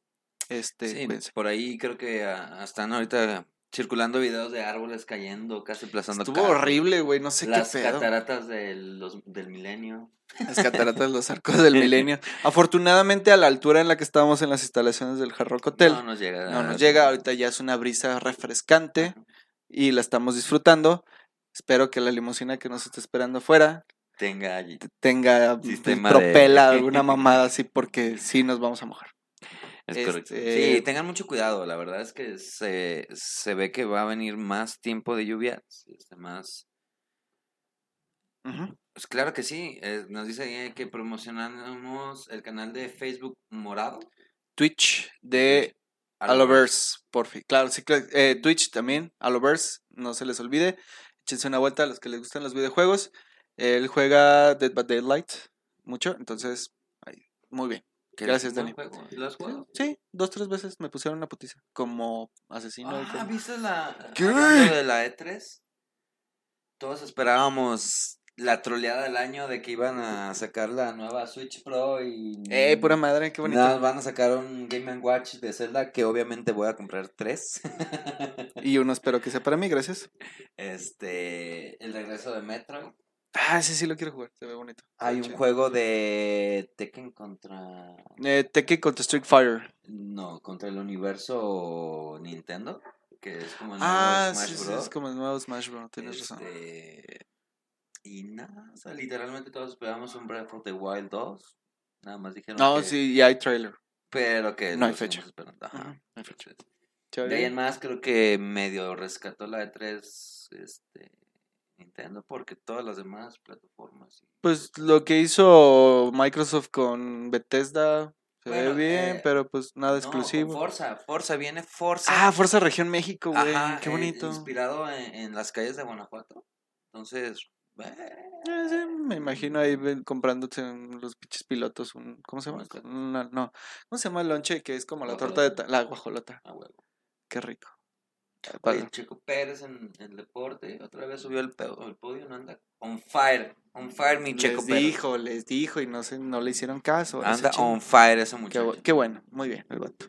Este, Sí, cuídense. por ahí creo que ah, están ahorita circulando videos de árboles cayendo, casi aplastando Estuvo carros. horrible, güey, no sé Las qué pedo. cataratas del, los- del milenio. Las cataratas, los arcos del milenio. Afortunadamente, a la altura en la que estábamos en las instalaciones del Hard Rock Hotel, No nos llega. no nos llega. Ahorita ya es una brisa refrescante y la estamos disfrutando. Espero que la limusina que nos esté esperando afuera Tenga tenga de- propela, alguna mamada así, porque sí nos vamos a mojar. Es correcto. Este- Sí, tengan mucho cuidado. La verdad es que se, se ve que va a venir más tiempo de lluvia. más. Pues claro que sí. eh, nos dice que promocionamos el canal de Facebook Morado. Twitch de Aloverse, por fin. Claro, sí, eh, Twitch también, Aloverse, no se les olvide. Échense una vuelta a los que les gustan los videojuegos. Él juega Dead by Daylight mucho, entonces, ahí, muy bien. Que Gracias, Dani. juego. ¿Lo has Sí, jugado? Sí, dos, tres veces me pusieron una putiza. Como asesino. Ah, como- ¿viste la ¿Qué? de la E3? Todos esperábamos la troleada del año de que iban a sacar la nueva Switch Pro y Eh, pura madre, qué bonito. Nada, van a sacar un Game Watch de Zelda que obviamente voy a comprar tres. Y uno espero que sea para mí, gracias. este, el regreso de Metroid. Ah, sí, sí lo quiero jugar, se ve bonito. Hay un chido. juego de Tekken contra Eh, Tekken contra Street Fighter. no, contra el universo Nintendo, que es como el nuevo Ah, Smash sí, sí, Bros. es como el nuevo Smash Bros. Tienes razón. Este, Y nada, o sea, literalmente todos esperábamos un Breath of the Wild 2. Nada más dijeron No, que- sí, y hay trailer. Pero que No hay fecha. ajá. Hay fecha. Entonces, De ahí en más creo que medio rescató la de 3 este, Nintendo porque todas las demás plataformas. Pues lo que hizo Microsoft con Bethesda se Bueno, ve bien, eh, pero pues nada No, exclusivo. Forza, Forza, viene Forza. ah, Fuerza Región México, güey. Qué eh, bonito. inspirado en, en las calles de Guanajuato. Entonces, eh, Eh, sí, me imagino ahí un- los pinches pilotos, un, ¿cómo se llama? Una- no, ¿cómo se llama el lonche? Que es como la torta de la guajolota. a huevo. Qué rico. Checo Pérez en el deporte, otra vez subió el podio, ¿no? Anda on fire, on fire mi Checo Les Pérez. dijo, les dijo y no se, no le hicieron caso. Anda on fire ese muchacho. qué bueno, muy bien, el vato.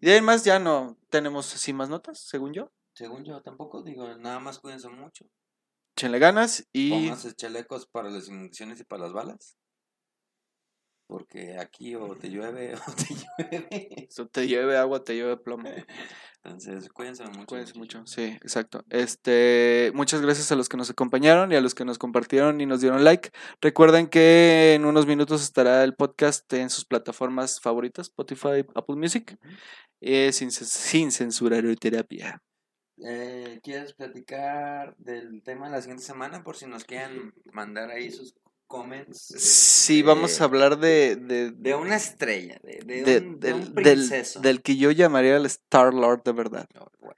Y de ahí en más ya no tenemos así más notas, según yo. Según yo tampoco, digo, nada más cuídense mucho. Échenle ganas y Pónganse chalecos para las inyecciones y para las balas. Porque aquí o te llueve o te llueve. eso te lleve agua, te lleve plomo. Entonces, cuídense mucho. Cuídense mucho, sí, exacto. Este, muchas gracias a los que nos acompañaron y a los que nos compartieron y nos dieron like. Recuerden que en unos minutos estará el podcast en sus plataformas favoritas, Spotify, Apple Music, eh, sin, sin censura o terapia. Eh, ¿Quieres platicar del tema de la siguiente semana? Por si nos quieren mandar ahí sus comments. Sí, vamos a hablar de, de, De una estrella, de, un, del, un princeso. del que yo llamaría el Star Lord de verdad. No, bueno,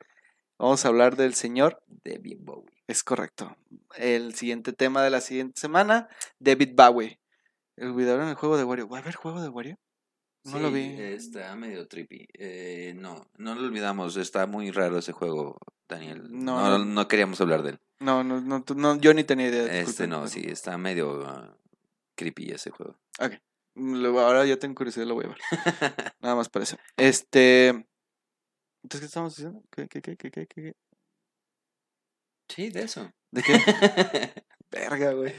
Vamos a hablar del señor, David Bowie. es correcto. El siguiente tema de la siguiente semana, David Bowie. Olvidaron el juego de Wario. ¿Va a haber juego de Wario? No lo vi. Está medio trippy. Eh, no, no lo olvidamos. Está muy raro ese juego, Daniel. No, No, no. queríamos hablar de él. No, no, no, tú- no, yo ni tenía idea. Este no, sí, está medio ah, creepy ese juego. Lo- ahora ya tengo curiosidad, lo voy a ver. Nada más para eso. Este. Entonces, ¿qué estamos diciendo? ¿Qué, qué, qué, qué, qué, qué, qué? Sí, de eso. ¿De qué? Verga, güey.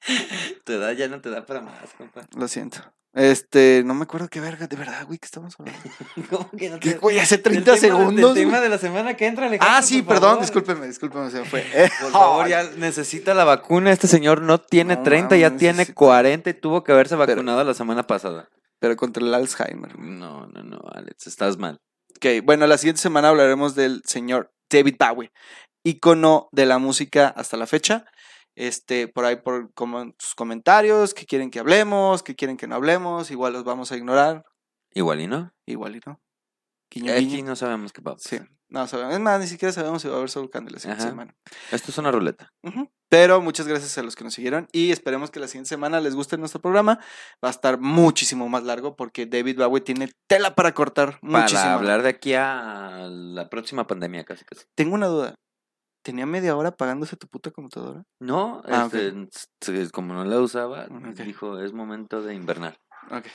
tu edad ya no te da para más, compa. Lo siento. Este, no me acuerdo qué verga, de verdad, güey, ¿qué estamos hablando? ¿Cómo que no ¿Qué, te güey? Hace Del 30 tema de- segundos. Tema güey. de la semana que entra, Alejandro. Ah, sí, perdón, favor. discúlpeme, discúlpeme, se me fue. Por favor, ya necesita la vacuna. Este señor no tiene No 30, ya tiene sí. 40 y tuvo que haberse Pero- vacunado la semana pasada. Pero contra el Alzheimer. No, no, no, Alex, estás mal. Ok, bueno, la siguiente semana hablaremos del señor David Bowie, ícono de la música hasta la fecha. Este, por ahí por como sus comentarios, que quieren que hablemos, que quieren que no hablemos, igual los vamos a ignorar, Igual y no. igual y no. Guiño, Aquí no sabemos qué pasa. Sí, no sabemos. Es más, ni siquiera sabemos si va a haber Soul Candy la siguiente Ajá. semana. Esto es una ruleta. Pero muchas gracias a los que nos siguieron y esperemos que la siguiente semana les guste nuestro programa. Va a estar muchísimo más largo porque David Bowie tiene tela para cortar muchísimo. Para hablar de aquí a la próxima pandemia, casi casi. Tengo una duda. ¿Tenía media hora pagándose tu puta computadora? No, Ah, este, como no la usaba, Ok. dijo, es momento de invernar. Ok.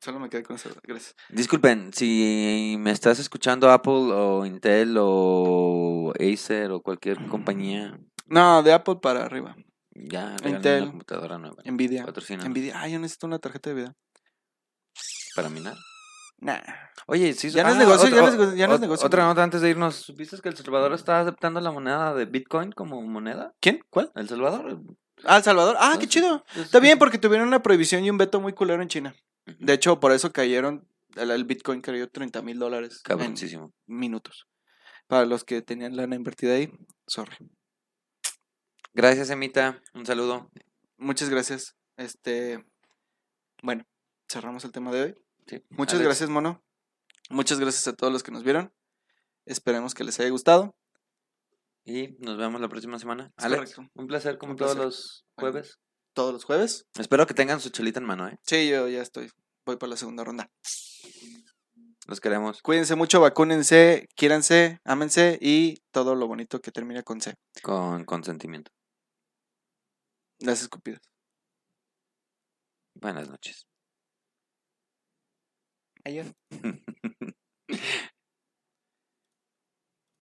Solo me quedé con duda. Gracias. Disculpen, si me estás escuchando Apple o Intel o Acer o cualquier compañía, No, de Apple para arriba. ya Intel. una computadora nueva. Nvidia. Nvidia. Ah, yo necesito una tarjeta de vida. Para minar. Nah. Oye, sí. Ya no es negocio, ya no es negocio, ya no es ot- negocio. Otra nota antes de irnos. ¿Supiste que El Salvador está aceptando la moneda de Bitcoin como moneda? ¿Quién? ¿Cuál? El Salvador. Ah, El Salvador. Ah, qué Entonces, chido. es- Está bien porque tuvieron una prohibición y un veto muy culero en China. De hecho, por eso cayeron. El, el Bitcoin cayó 30 mil dólares en minutos. Para los que tenían lana invertida ahí, sorry. Gracias, Emita. Un saludo. Muchas gracias. Este. Bueno, cerramos el tema de hoy. Sí. Muchas Alex, gracias, Mono. Muchas gracias a todos los que nos vieron. Esperemos que les haya gustado. Y nos vemos la próxima semana. Es Alex, correcto. un placer como Un todos los Bueno. jueves. Todos los jueves. Espero que tengan su chelita en mano, ¿eh? Sí, yo ya estoy voy por la segunda ronda. Los queremos Cuídense mucho, vacúnense, quiéranse, ámense y todo lo bonito que termina con C. con consentimiento. Las escupidas. Buenas noches. Adiós.